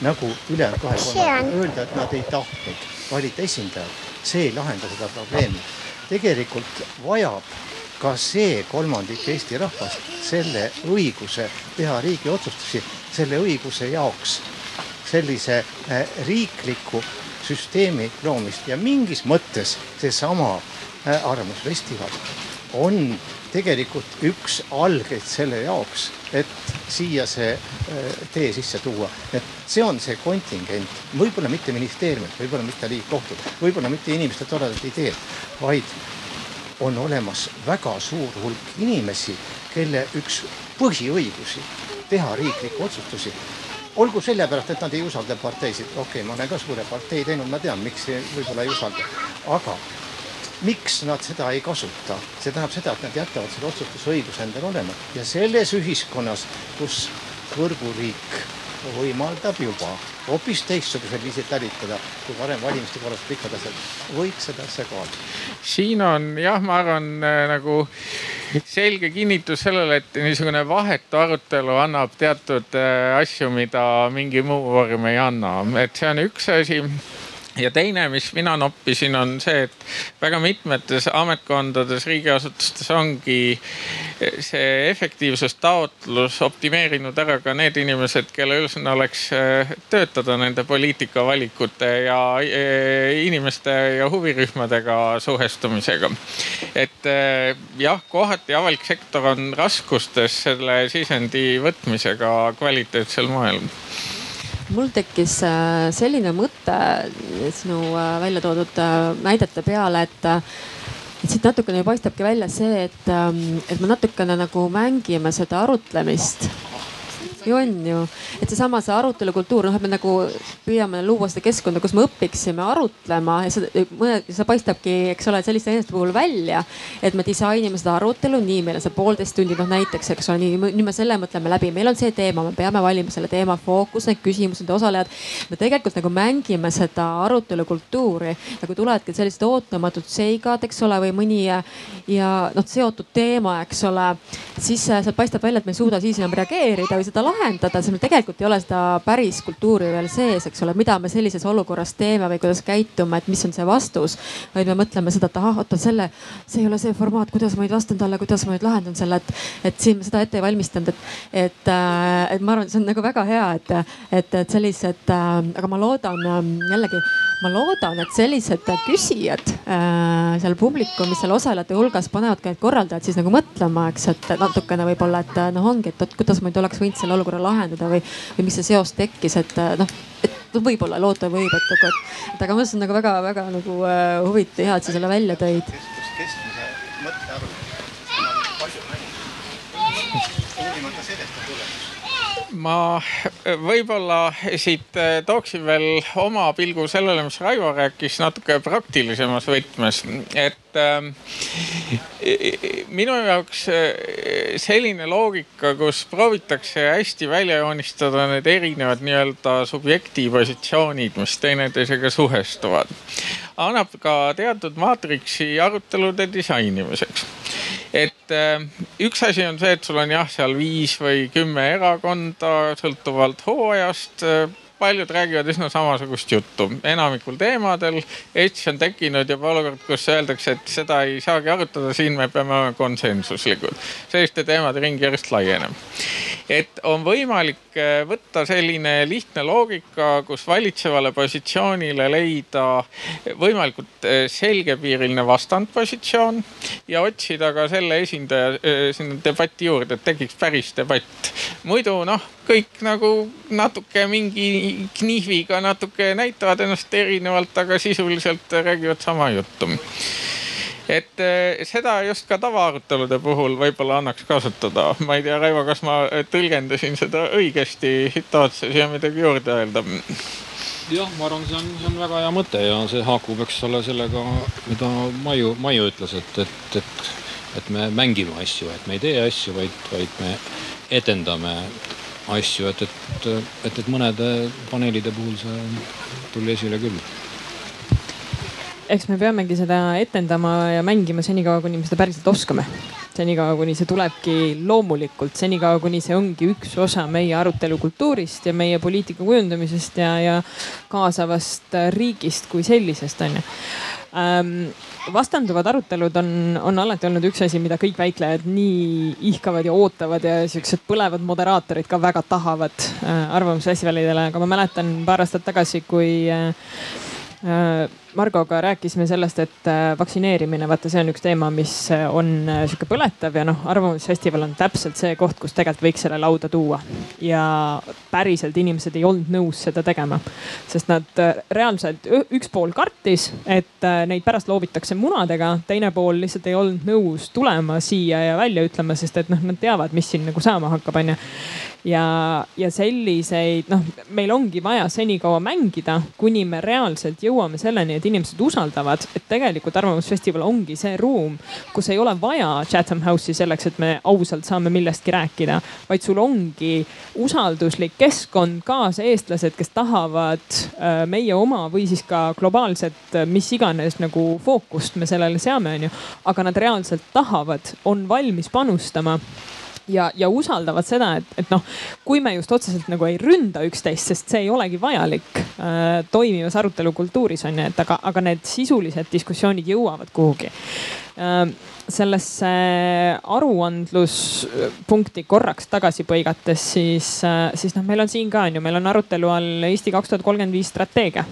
nagu ülejäänud kahe kolmandikul. Öelda, et nad ei tahtnud valida esindajat, see ei lahenda seda probleemi tegelikult vajab ka see kolmandik Eesti rahvast selle õiguse teha riigi otsustusi, selle õiguse jaoks sellise äh, riikliku süsteemi loomist. Ja mingis mõttes seesama äh, Arvamusfestival on tegelikult üks algeid selle jaoks, et siia see äh, tee sisse tuua. et see on see kontingent, võib-olla mitte ministeeriumilt, võib-olla mitte Riigikohtult, võib-olla mitte inimeste toredad ideed, vaid on olemas väga suur hulk inimesi, kelle üks põhiõigusi teha riiklikke otsustusi. Olgu sellepärast, et nad ei usalda parteisid, okei okay,, ma olen ka suure partei teinud, ma tean, miks võib-olla ei usalda, aga miks nad seda ei kasuta, see tähendab seda, et nad jätavad selle otsustusõiguse endale olema. Ja selles ühiskonnas, kus võrguriik võimaldab juba hoopis teistsugusel viisil talitada kui varem valimiste korras pikad asjad, võiks seda asja kaaluda. siin on jah, ma arvan äh, nagu selge kinnitus sellele, et niisugune vahetu arutelu annab teatud äh, asju, mida mingi muu vorm ei anna, et see on üks asi ja teine, mis mina noppisin, on see, et väga mitmetes ametkondades, riigiasutustes ongi see efektiivsustaotlus optimeerinud ära ka need inimesed, kelle ülesanne oleks eh, töötada nende poliitikavalikute ja eh, inimeste ja huvirühmadega suhestumisega. et eh, jah, kohati avalik sektor on raskustes selle sisendi võtmisega kvaliteetsel moel mul tekkis äh, selline mõte sinu äh, välja toodud äh, näidete peale, et et siit natukene paistabki välja see, et, ähm, et me natukene nagu mängime seda arutlemist ju on ju, et seesama see arutelukultuur, noh, et me nagu püüame luua seda keskkonda, kus me õpiksime arutlema ja seda, see paistabki, eks ole, selliste inimeste puhul välja. et me disainime seda arutelu nii, meil on see poolteist tundi, noh näiteks, eks ole, nii, nüüd me selle mõtleme läbi, meil on see teema, me peame valima selle teema fookus, need küsimused, osalejad. me tegelikult nagu mängime seda arutelukultuuri kui tulevadki sellised ootamatud seigad, eks ole, või mõni ja noh, seotud teema, eks ole, siis sealt paistab välja, et me ei suuda siis enam reageerida või seda lahendada lahendada, siis meil tegelikult ei ole seda päris kultuuri veel sees, eks ole, mida me sellises olukorras teeme või kuidas käitume, et mis on see vastus. vaid me mõtleme seda, et ahah, oota selle, see ei ole see formaat, kuidas ma nüüd vastan talle, kuidas ma nüüd lahendan selle, et, et siin ma seda ette ei valmistanud, et, et, äh, et ma arvan, et see on nagu väga hea, et, et, et sellised, äh, aga ma loodan jällegi, ma loodan, et sellised küsijad äh, seal publikumis, seal osalejate hulgas panevad ka need korraldajad siis nagu mõtlema, eks, et natukene võib-olla, et noh, ongi, et kuidas ma nüüd oleks võinud selle olukorra lahendada või, või mis see seos tekkis, et noh, et no võib-olla loota võib, et, et, et aga ma mõtlesin nagu väga-väga nagu huvitav, hea, et sa selle välja tõid. kestmise mõttearv ma võib-olla siit äh, tooksin veel oma pilgu sellele, mis Raivo rääkis natuke praktilisemas võtmes, et minu jaoks äh, selline loogika, kus proovitakse hästi välja joonistada need erinevad nii-öelda subjekti positsioonid, mis teineteisega suhestuvad, annab ka teatud maatriksi arutelude disainimiseks. Et äh, üks asi on see, et sul on jah, seal viis või kümme erakonda sõltuvalt hooajast äh, paljud räägivad üsna samasugust juttu enamikul teemadel. Eestis on tekkinud juba olukord, kus öeldakse, et seda ei saagi arutada, siin me peame olema konsensuslikud. selliste teemade ring järjest laieneb. Et on võimalik äh, võtta selline lihtne loogika, kus valitsevale positsioonile leida võimalikult äh, selgepiiriline vastandpositsioon ja otsida ka selle esindaja äh, sinna debati juurde, et tekiks päris debatt. muidu noh, kõik nagu natuke mingi knihviga natuke näitavad ennast erinevalt, aga sisuliselt räägivad sama juttu et eh, seda just ka tavaarutelude puhul võib-olla annaks kasutada. ma ei tea, Raivo, kas ma tõlgendasin seda õigesti, tahad sa siia midagi juurde öelda? jah, ma arvan, see on, see on väga hea mõte ja see haakub, eks ole, sellega, mida Maiu, Maiu ütles, et, et, et, et me mängime asju, et me ei tee asju, vaid, vaid me edendame asju, et, et, et, et mõnede paneelide puhul see tuli esile küll. Eks me peamegi seda etendama ja mängima senikaua, kuni me seda päriselt oskame. senikaua, kuni see tulebki loomulikult, senikaua, kuni see ongi üks osa meie arutelukultuurist ja meie poliitika kujundamisest ja, ja kaasavast riigist kui sellisest on ju. Ähm, vastanduvad arutelud on, on alati olnud üks asi, mida kõik väiklejad nii ihkavad ja ootavad ja siuksed põlevad moderaatorid ka väga tahavad äh, arvamusfestivalidele, aga ma mäletan paar aastat tagasi, kui äh, äh Margoga rääkisime sellest, et äh, vaktsineerimine, vaata, see on üks teema, mis äh, on äh, sihuke põletav ja noh, Arvamusfestival on täpselt see koht, kus tegelikult võiks selle lauda tuua. ja päriselt inimesed ei olnud nõus seda tegema, sest nad reaalselt, üks pool kartis, et neid pärast loobitakse munadega, teine pool lihtsalt ei olnud nõus tulema siia ja välja ütlema, sest et noh, nad teavad, mis siin nagu saama hakkab, onju ja, ja selliseid noh, meil ongi vaja senikaua mängida, kuni me reaalselt jõuame selleni, et inimesed usaldavad, et tegelikult Arvamusfestival ongi see ruum, kus ei ole vaja Chatham House'i selleks, et me ausalt saame millestki rääkida, vaid sul ongi usalduslik keskkond, kaaseestlased, kes tahavad äh, meie oma või siis ka globaalset, äh, mis iganes nagu fookust me sellele seame, onju. aga nad reaalselt tahavad, on valmis panustama ja, ja usaldavad seda, et, et noh, kui me just otseselt nagu ei ründa üksteist, sest see ei olegi vajalik äh, toimivas arutelukultuuris on ju, et aga, aga need sisulised diskussioonid jõuavad kuhugi sellesse aruandluspunkti korraks tagasi põigates, siis, siis noh, meil on siin ka on ju, meil on arutelu all Eesti kaks tuhat kolmkümmend viis strateegia.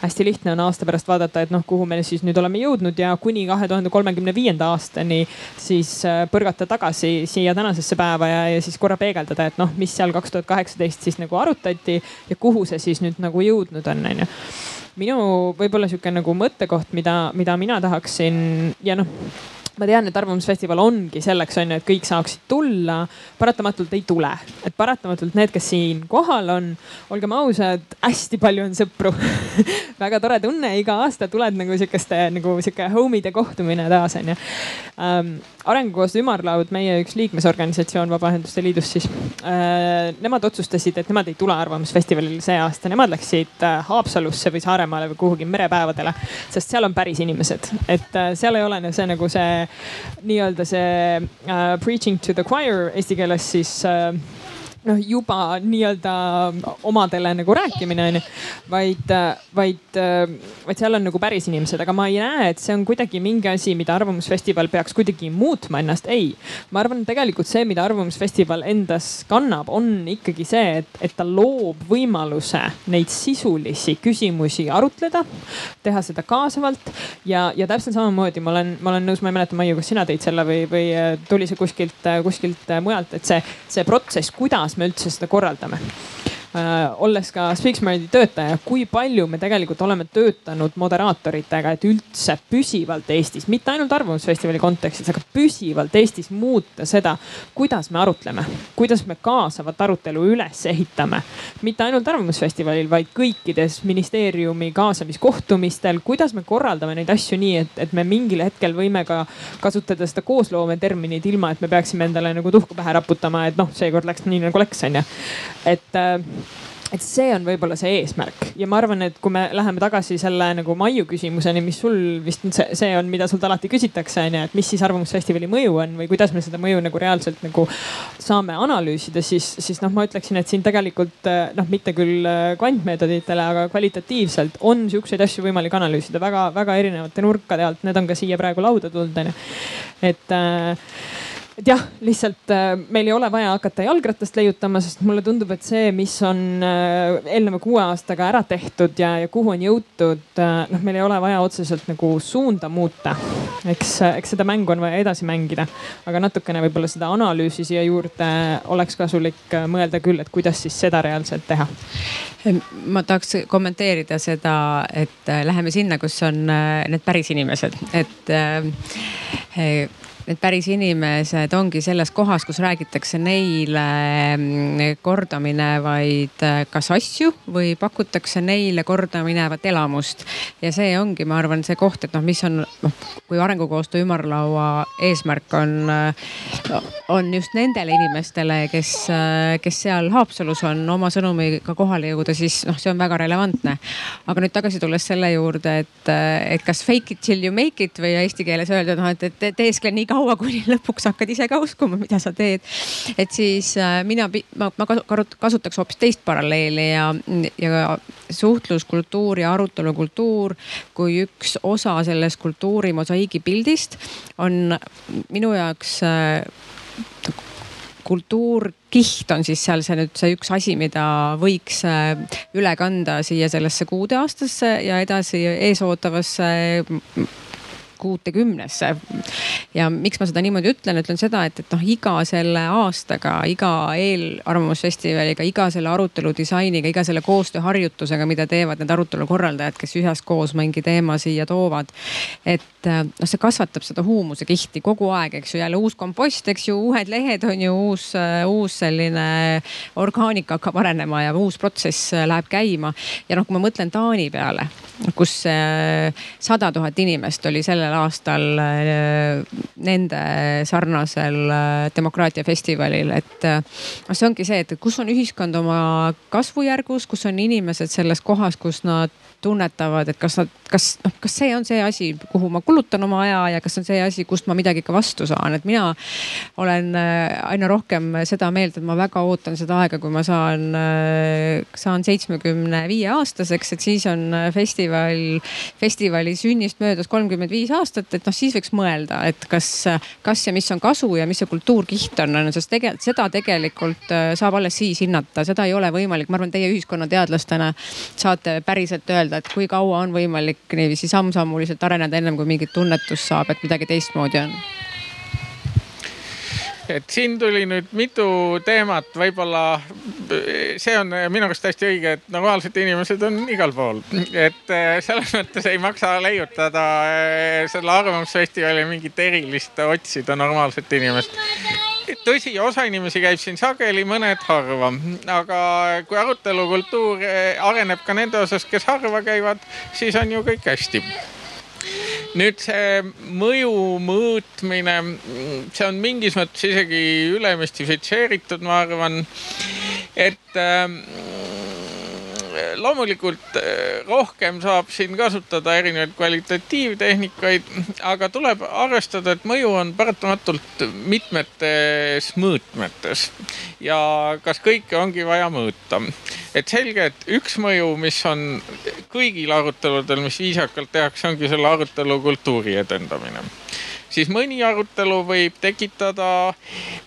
hästi lihtne on aasta pärast vaadata, et noh, kuhu me siis nüüd oleme jõudnud ja kuni kahe tuhande kolmekümne viienda aastani siis äh, põrgata tagasi siia tänasesse päeva ja, ja siis korra peegeldada, et noh, mis seal kaks tuhat kaheksateist siis nagu arutati ja kuhu see siis nüüd nagu jõudnud on, onju minu võib-olla sihuke nagu mõttekoht, mida, mida mina tahaksin ja noh ma tean, et Arvamusfestival ongi selleks on ju, et kõik saaksid tulla. paratamatult ei tule, et paratamatult need, kes siin kohal on, olgem ausad, hästi palju on sõpru *laughs* väga tore tunne, iga aasta tuled nagu sihukeste nagu sihuke home'ide kohtumine taas on ju ähm,. arengukoostöö ümarlaud, meie üks liikmesorganisatsioon Vabaühenduste Liidus siis äh,. Nemad otsustasid, et nemad ei tule Arvamusfestivalile see aasta, nemad läksid äh, Haapsalusse või Saaremaale või kuhugi merepäevadele, sest seal on päris inimesed, et äh, seal ei ole see nagu see nii-öelda see uh, preaching to the choir eesti keeles siis uh, noh, juba nii-öelda omadele nagu rääkimine onju. vaid, vaid, vaid seal on nagu päris inimesed, aga ma ei näe, et see on kuidagi mingi asi, mida Arvamusfestival peaks kuidagi muutma ennast. ei, ma arvan, tegelikult see, mida Arvamusfestival endas kannab, on ikkagi see, et, et ta loob võimaluse neid sisulisi küsimusi arutleda, teha seda kaasavalt ja, ja täpselt samamoodi ma olen, ma olen nõus, ma ei mäleta, Maiu, kas sina tõid selle või, või tuli see kuskilt, kuskilt mujalt, et see, see protsess, kuidas me üldse seda korraldame olles ka Speaksmarti töötaja, kui palju me tegelikult oleme töötanud moderaatoritega, et üldse püsivalt Eestis, mitte ainult Arvamusfestivali kontekstis, aga püsivalt Eestis muuta seda, kuidas me arutleme, kuidas me kaasavat arutelu üles ehitame. mitte ainult Arvamusfestivalil, vaid kõikides ministeeriumi kaasamiskohtumistel, kuidas me korraldame neid asju nii, et, et me mingil hetkel võime ka kasutada seda koosloome terminit, ilma et me peaksime endale nagu tuhku pähe raputama, et noh, seekord läks nii nagu läks, onju. et äh, et see on võib-olla see eesmärk ja ma arvan, et kui me läheme tagasi selle nagu Maiu küsimuseni, mis sul vist see, see on, mida sult alati küsitakse, onju, et mis siis Arvamusfestivali mõju on või kuidas me seda mõju nagu reaalselt nagu saame analüüsida, siis, siis noh, ma ütleksin, et siin tegelikult noh, mitte küll kvantmeetoditele, aga kvalitatiivselt on siukseid asju võimalik analüüsida väga-väga erinevate nurkade alt, need on ka siia praegu lauda tulnud, onju. et äh, et jah, lihtsalt äh, meil ei ole vaja hakata jalgratast leiutama, sest mulle tundub, et see, mis on äh, eelneva kuue aastaga ära tehtud ja, ja kuhu on jõutud, äh, noh, meil ei ole vaja otseselt nagu suunda muuta. eks, eks seda mängu on vaja edasi mängida, aga natukene võib-olla seda analüüsi siia juurde oleks kasulik mõelda küll, et kuidas siis seda reaalselt teha. ma tahaks kommenteerida seda, et läheme sinna, kus on need päris inimesed, et need päris inimesed ongi selles kohas, kus räägitakse neile mm, kordaminevaid äh, kas asju või pakutakse neile kordaminevat elamust. ja see ongi, ma arvan, see koht, et noh, mis on noh, kui arengukoostöö ümarlaua eesmärk on, äh, on just nendele inimestele, kes, äh, kes seal Haapsalus on oma sõnumiga kohale jõuda, siis noh, see on väga relevantne. aga nüüd tagasi tulles selle juurde, et, et kas fake it till you make it või eesti keeles öelda, noh, et, et teeskle nii kaua kaua, kuni lõpuks hakkad ise ka uskuma, mida sa teed. et siis äh, mina, ma, ma kasutaks hoopis teist paralleeli ja, ja suhtluskultuur ja arutelukultuur kui üks osa sellest kultuuri mosaiigipildist on minu jaoks äh, kultuurkiht on siis seal see nüüd see üks asi, mida võiks äh, üle kanda siia sellesse kuudeaastasse ja edasi eesootavasse kuutekümnesse. ja miks ma seda niimoodi ütlen, ütlen seda, et, et noh, iga selle aastaga, iga eelarvamusfestivaliga, iga selle arutelu disainiga, iga selle koostööharjutusega, mida teevad need arutelu korraldajad, kes üheskoos mingi teema siia toovad. et noh, see kasvatab seda huumusekihti kogu aeg, eks ju, jälle uus kompost, eks ju, uued lehed on ju uus, uus selline orgaanika hakkab arenema ja uus protsess läheb käima. ja noh, kui ma mõtlen Taani peale, kus sada tuhat inimest oli sellel sellel aastal äh, nende sarnasel äh, demokraatiafestivalil, et noh, see ongi see, et kus on ühiskond oma kasvujärgus, kus on inimesed selles kohas, kus nad tunnetavad, et kas nad, kas noh, kas see on see asi, kuhu ma kulutan oma aja ja kas on see asi, kust ma midagi ka vastu saan, et mina olen aina rohkem seda meelt, et ma väga ootan seda aega, kui ma saan, saan seitsmekümne viie aastaseks, et siis on festival, festivali sünnist möödas kolmkümmend viis aastat, et noh, siis võiks mõelda, et kas, kas ja mis on kasu ja mis see kultuurkiht on, on ju, sest tegelikult seda tegelikult äh, saab alles siis hinnata, seda ei ole võimalik, ma arvan, teie ühiskonnateadlastena saate päriselt öelda, et kui kaua on võimalik niiviisi samm-sammuliselt areneda, ennem kui mingit tunnetust saab, et midagi teistmoodi on? Et siin tuli nüüd mitu teemat, võib-olla see on minu arust täiesti õige, et normaalsed inimesed on igal pool. et eh, selles mõttes ei maksa leiutada eh, selle arvamusfestivali mingit erilist otsida normaalset inimest tõsi, osa inimesi käib siin sageli, mõned harva, aga kui arutelukultuur eh, areneb ka nende osas, kes harva käivad, siis on ju kõik hästi nüüd see mõju mõõtmine, see on mingis mõttes isegi üle müstifitseeritud, ma arvan. et äh, loomulikult rohkem saab siin kasutada erinevaid kvalitatiivtehnikaid, aga tuleb arvestada, et mõju on paratamatult mitmetes mõõtmetes ja kas kõike ongi vaja mõõta. et selge, et üks mõju, mis on kõigil aruteludel, mis viisakalt tehakse, ongi selle arutelu kultuuri edendamine siis mõni arutelu võib tekitada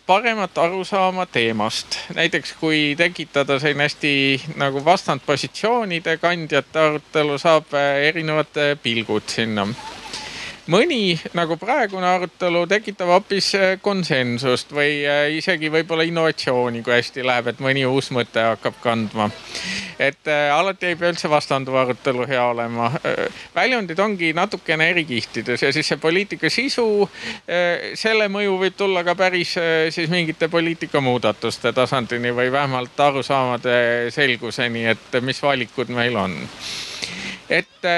paremat arusaama teemast. näiteks kui tekitada selline hästi nagu vastandpositsioonide kandjate arutelu, saab erinevad pilgud sinna mõni nagu praegune arutelu tekitab hoopis äh, konsensust või äh, isegi võib-olla innovatsiooni, kui hästi läheb, et mõni uus mõte hakkab kandma. et äh, alati ei pea üldse vastanduv arutelu hea olema. väljundid ongi natukene eri kihtides ja siis see poliitika sisu, selle mõju võib tulla ka päris siis mingite poliitikamuudatuste tasandini või vähemalt arusaamade selguseni, et mis valikud meil on. et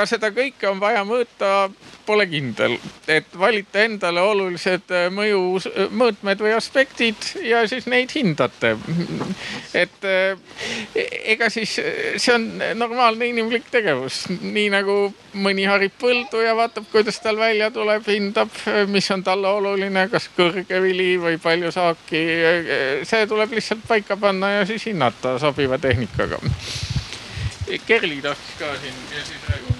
kas seda kõike on vaja mõõta, pole kindel, et valite endale olulised äh, mõju äh, mõõtmed või aspektid ja siis neid hindate. et äh, ega siis see on normaalne inimlik tegevus, nii nagu mõni harib põldu ja vaatab, kuidas tal välja tuleb, hindab, mis on talle oluline, kas kõrge vili või palju saaki. see tuleb lihtsalt paika panna ja siis hinnata sobiva tehnikaga. Kerli tahtis ka siin ja siis räägib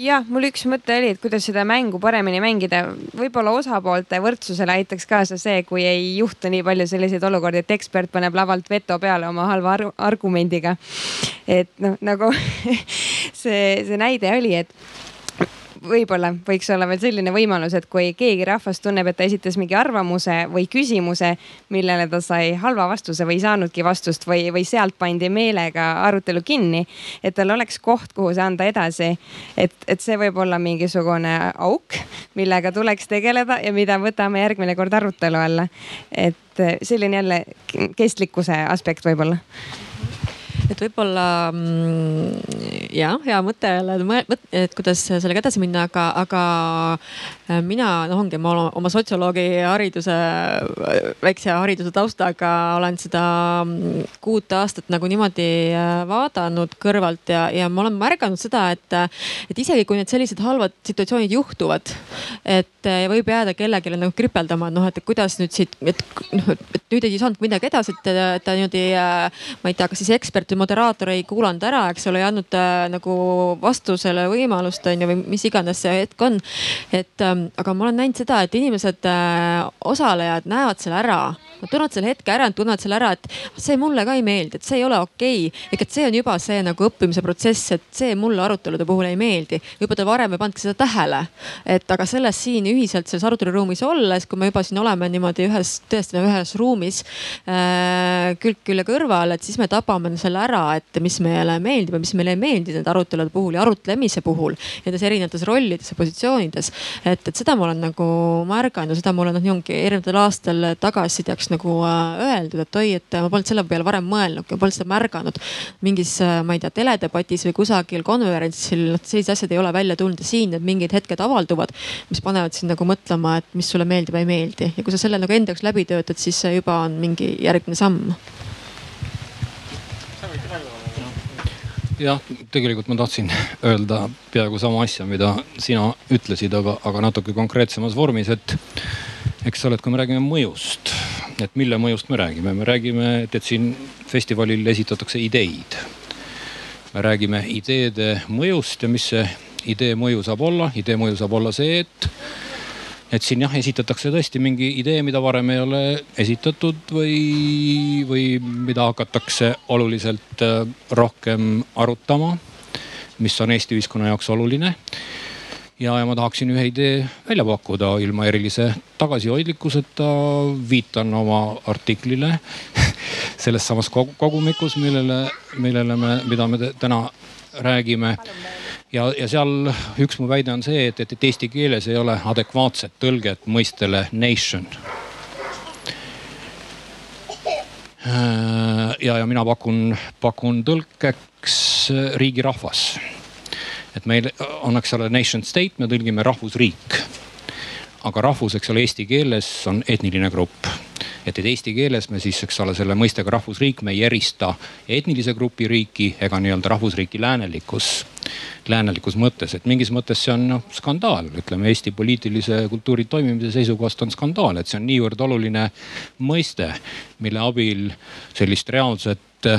jah, mul üks mõte oli, et kuidas seda mängu paremini mängida. võib-olla osapoolte võrdsusele aitaks kaasa see, kui ei juhtu nii palju selliseid olukordi, et ekspert paneb lavalt veto peale oma halva argumendiga. et noh, nagu *laughs* see, see näide oli, et võib-olla võiks olla veel selline võimalus, et kui keegi rahvast tunneb, et ta esitas mingi arvamuse või küsimuse, millele ta sai halva vastuse või ei saanudki vastust või, või sealt pandi meelega arutelu kinni, et tal oleks koht, kuhu see anda edasi. et, et see võib olla mingisugune auk, millega tuleks tegeleda ja mida võtame järgmine kord arutelu alla. et selline jälle kestlikkuse aspekt võib-olla et võib-olla mm, jah, hea mõte jälle, et kuidas sellega edasi minna, aga, aga mina noh, ongi ma oma sotsioloogi hariduse, väikse hariduse taustaga olen seda mm, kuut aastat nagu niimoodi äh, vaadanud kõrvalt ja, ja ma olen märganud seda, et, et isegi kui need sellised halvad situatsioonid juhtuvad, et võib jääda kellelegi nagu kripeldama, et noh, et kuidas nüüd siit, et noh, et nüüd ei saanud midagi edasi, et ta, niimoodi, äh, ma ei tea, kas siis ekspert või moderaator ei kuulanud ära, eks ole, ei andnud äh, nagu vastusele võimalust on ju või mis iganes see hetk on. et ähm, aga ma olen näinud seda, et inimesed äh,, osalejad näevad selle ära Nad tunnevad selle hetke ära, nad tunnevad selle ära, et see mulle ka ei meeldi, et see ei ole okei okay.. ehk et see on juba see nagu õppimise protsess, et see mulle arutelude puhul ei meeldi. juba te varem ei pannudki seda tähele. et aga selles siin ühiselt selles aruteluruumis olles, kui me juba siin oleme niimoodi ühes, tõesti ühes ruumis äh, külg külje kõrval, et siis me tabame selle ära, et mis meile meeldib ja mis meile ei meeldi nende arutelude puhul ja arutlemise puhul. Nendes erinevates rollides ja positsioonides. et, et seda ma olen nagu märganud ja seda ma olen noh, ongi erinevatel aastal tagasisideks nagu äh, öeldud, et oi, et ma polnud selle peale varem mõelnudki, polnud seda märganud. mingis, äh, ma ei tea, teledebatis või kusagil konverentsil, noh sellised asjad ei ole välja tulnud ja siin need mingid hetked avalduvad, mis panevad sind nagu mõtlema, et mis sulle meeldib ja ei meeldi ja kui sa selle nagu enda jaoks läbi töötad, siis see juba on mingi järgmine samm jah, tegelikult ma tahtsin öelda peaaegu sama asja, mida sina ütlesid, aga, aga natuke konkreetsemas vormis, et eks sa oled, kui me räägime mõjust, et mille mõjust me räägime, me räägime, et, et siin festivalil esitatakse ideid. me räägime ideede mõjust ja mis see idee mõju saab olla, idee mõju saab olla see, et et siin jah, esitatakse tõesti mingi idee, mida varem ei ole esitatud või, või mida hakatakse oluliselt äh, rohkem arutama, mis on Eesti ühiskonna jaoks oluline ja, ja ma tahaksin ühe idee välja pakkuda ilma erilise tagasihoidlikkuseta. viitan oma artiklile *laughs* selles samas kogumikus, millele, millele me, mida me täna räägime. ja, ja seal üks mu väide on see, et, et, et eesti keeles ei ole adekvaatset tõlget mõistele nation ja, ja mina pakun, pakun tõlkeks riigirahvas et meil eks ole, nation state, me tõlgime rahvusriik. aga rahvus, eks ole, eesti keeles on etniline grupp. et, et eesti keeles me siis, eks ole, selle mõistega rahvusriik, me ei erista etnilise grupi riiki ega nii-öelda rahvusriiki läänelikus läänelikus mõttes, et mingis mõttes see on noh skandaal, ütleme Eesti poliitilise kultuuri toimimise seisukohast on skandaal, et see on niivõrd oluline mõiste, mille abil sellist reaalset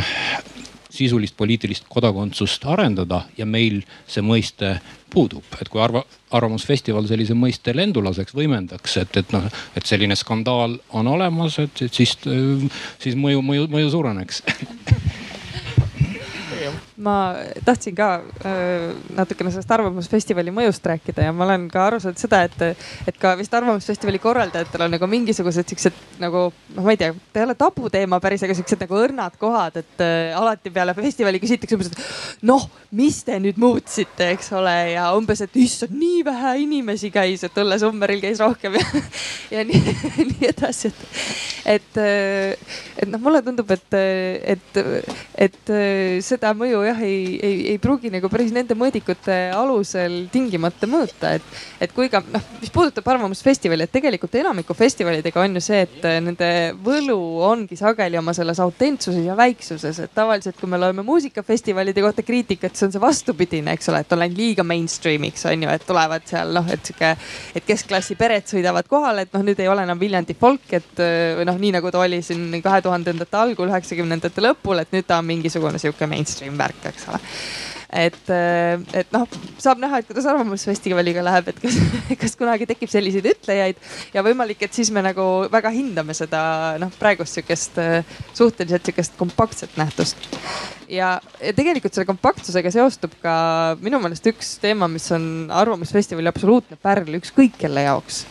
sisulist poliitilist kodakondsust arendada ja meil see mõiste puudub. et kui arva, Arvamusfestival sellise mõiste lendu laseks, võimendaks, et, et noh, et selline skandaal on olemas, et, siis, siis mõju, mõju, mõju suureneks *laughs* ma tahtsin ka äh, natukene sellest Arvamusfestivali mõjust rääkida ja ma olen ka aru saanud seda, et, et ka vist Arvamusfestivali korraldajatel on nagu mingisugused siuksed nagu noh, ma ei tea, ta ei ole tabuteema päris, aga siuksed nagu õrnad kohad, et äh, alati peale festivali küsitakse umbes, et noh, mis te nüüd muutsite, eks ole, ja umbes, et issand, nii vähe inimesi käis, et Õlle Sommeril käis rohkem ja, *laughs* ja nii, nii edasi, et, et, äh, et noh, mulle tundub, et, et, et seda mõju jah, ei, ei, ei pruugi nagu päris nende mõõdikute alusel tingimata mõõta, et, et kui ka noh, mis puudutab Arvamusfestivali, et tegelikult enamiku festivalidega on ju see, et nende võlu ongi sageli oma selles autentsuses ja väiksuses, et tavaliselt, kui me loeme muusikafestivalide kohta kriitikat, siis on see vastupidine, eks ole, et läinud liiga mainstream'iks on ju, et tulevad seal noh, et sihuke, et keskklassi pered sõidavad kohale, et noh, nüüd ei ole enam Viljandi folk, et või noh, nii nagu ta oli siin kahe tuhandendate algul, üheksakümnendate lõpul, et nüüd ta on mingisugune sihuke mainstream värk, eks ole et, et noh, saab näha, et kuidas Arvamusfestivaliga läheb, et kas, *laughs* kas kunagi tekib selliseid ütlejaid ja võimalik, et siis me nagu väga hindame seda noh, praegust sihukest suhteliselt sihukest kompaktset nähtust. ja, ja tegelikult selle kompaktsusega seostub ka minu meelest üks teema, mis on Arvamusfestivali absoluutne pärl ükskõik kelle jaoks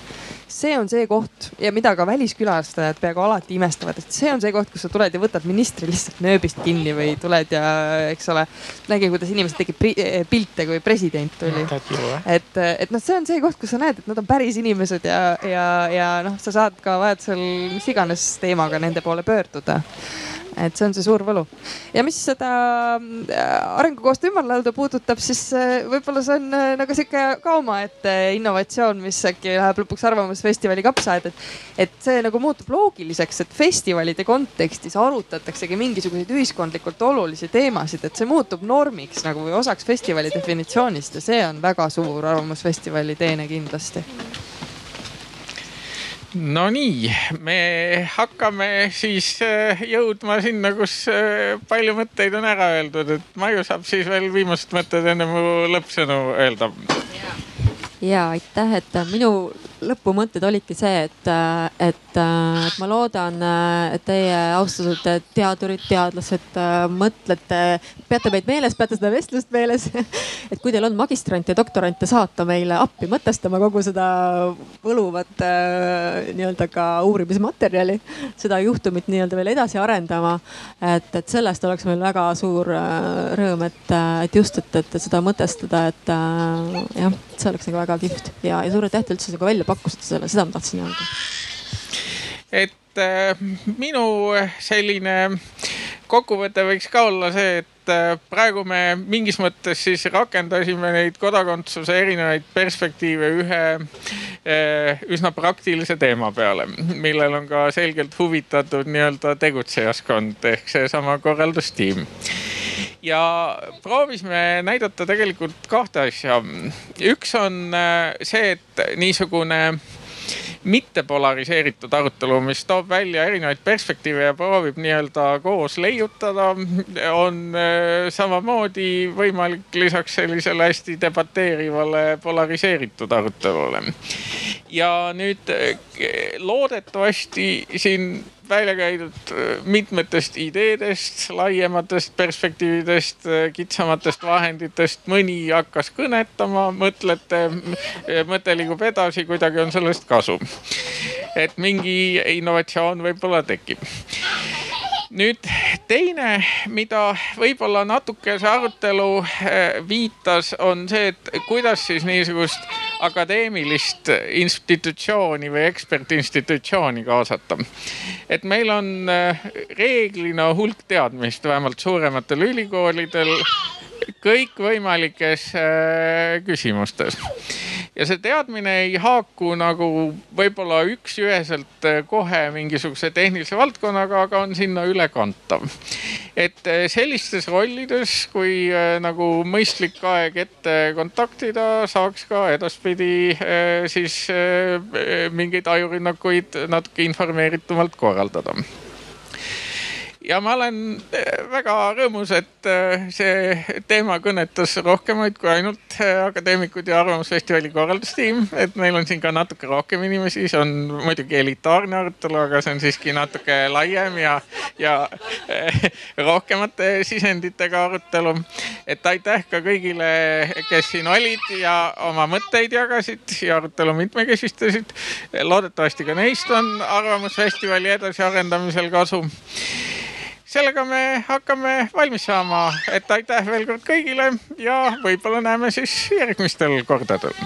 see on see koht ja mida ka väliskülastajad peaaegu alati imestavad, et see on see koht, kus sa tuled ja võtad ministri lihtsalt nööbist kinni või tuled ja eks ole, nägin, kuidas inimesed tegid eh, pilte, kui president tuli. et, et noh, see on see koht, kus sa näed, et nad on päris inimesed ja, ja, ja noh, sa saad ka vajadusel mis iganes teemaga nende poole pöörduda et see on see suur võlu. ja mis seda äh, arengukoostöö ümarlauda puudutab, siis äh, võib-olla see on äh, nagu sihuke ka omaette innovatsioon, mis äkki läheb lõpuks Arvamusfestivali kapsaaeda, et, et see nagu muutub loogiliseks, et festivalide kontekstis arutataksegi mingisuguseid ühiskondlikult olulisi teemasid, et see muutub normiks nagu või osaks festivali definitsioonist ja see on väga suur Arvamusfestivali teene kindlasti Nonii, me hakkame siis äh, jõudma sinna, kus äh, palju mõtteid on ära öeldud, et Maju saab siis veel viimased mõtted enne mu lõppsõnu öelda. ja aitäh, et minu lõpumõtted olidki see, et, et, et ma loodan, et teie austatud teadurid, teadlased mõtlete, peate meid meeles, peate seda vestlust meeles. *laughs* et kui teil on magistrante ja doktorante saata meile appi mõtestama kogu seda võluvat nii-öelda ka uurimismaterjali, seda juhtumit nii-öelda veel edasi arendama. et, et sellest oleks meil väga suur rõõm, et, et just, et, et seda mõtestada, et jah, see oleks nagu väga kihvt ja, ja suur aitäh üldse nagu välja pakkusite selle, seda ma tahtsin öelda. et äh, minu selline kokkuvõte võiks ka olla see, et äh, praegu me mingis mõttes siis rakendasime neid kodakondsuse erinevaid perspektiive ühe äh, üsna praktilise teema peale, millel on ka selgelt huvitatud nii-öelda tegutsejaskond ehk seesama korraldustiim ja proovisime näidata tegelikult kahte asja. üks on äh, see, et niisugune mitte polariseeritud arutelu, mis toob välja erinevaid perspektiive ja proovib nii-öelda koos leiutada, on äh, samamoodi võimalik lisaks sellisele hästi debateerivale polariseeritud arutelule. ja nüüd äh, loodetavasti siin välja käidud äh, mitmetest ideedest, laiematest perspektiividest, äh, kitsamatest vahenditest, mõni hakkas kõnetama, mõtlete, äh, mõte liigub edasi, kuidagi on sellest kasu. et mingi innovatsioon võib-olla tekib nüüd teine, mida võib-olla natuke see arutelu viitas, on see, et kuidas siis niisugust akadeemilist institutsiooni või ekspertinstitutsiooni kaasata. et meil on äh, reeglina hulk teadmist, vähemalt suurematel ülikoolidel kõikvõimalikes küsimustes ja see teadmine ei haaku nagu võib-olla üksüheselt kohe mingisuguse tehnilise valdkonnaga, aga on sinna ülekantav. et sellistes rollides, kui nagu mõistlik aeg ette kontaktida, saaks ka edaspidi siis mingeid ajurünnakuid natuke informeeritumalt korraldada ja ma olen eh, väga rõõmus, et eh, see teema kõnetas rohkemaid kui ainult eh, akadeemikud ja Arvamusfestivali korraldustiim. et meil on siin ka natuke rohkem inimesi, see on muidugi elitaarne arutelu, aga see on siiski natuke laiem ja, ja rohkemate sisenditega arutelu. et aitäh ka kõigile, kes siin olid ja oma mõtteid jagasid ja arutelu mitmekesistasid. loodetavasti ka neist on Arvamusfestivali edasiarendamisel kasu sellega me hakkame valmis saama, et aitäh veel kord kõigile ja võib-olla näeme siis järgmistel kordadel.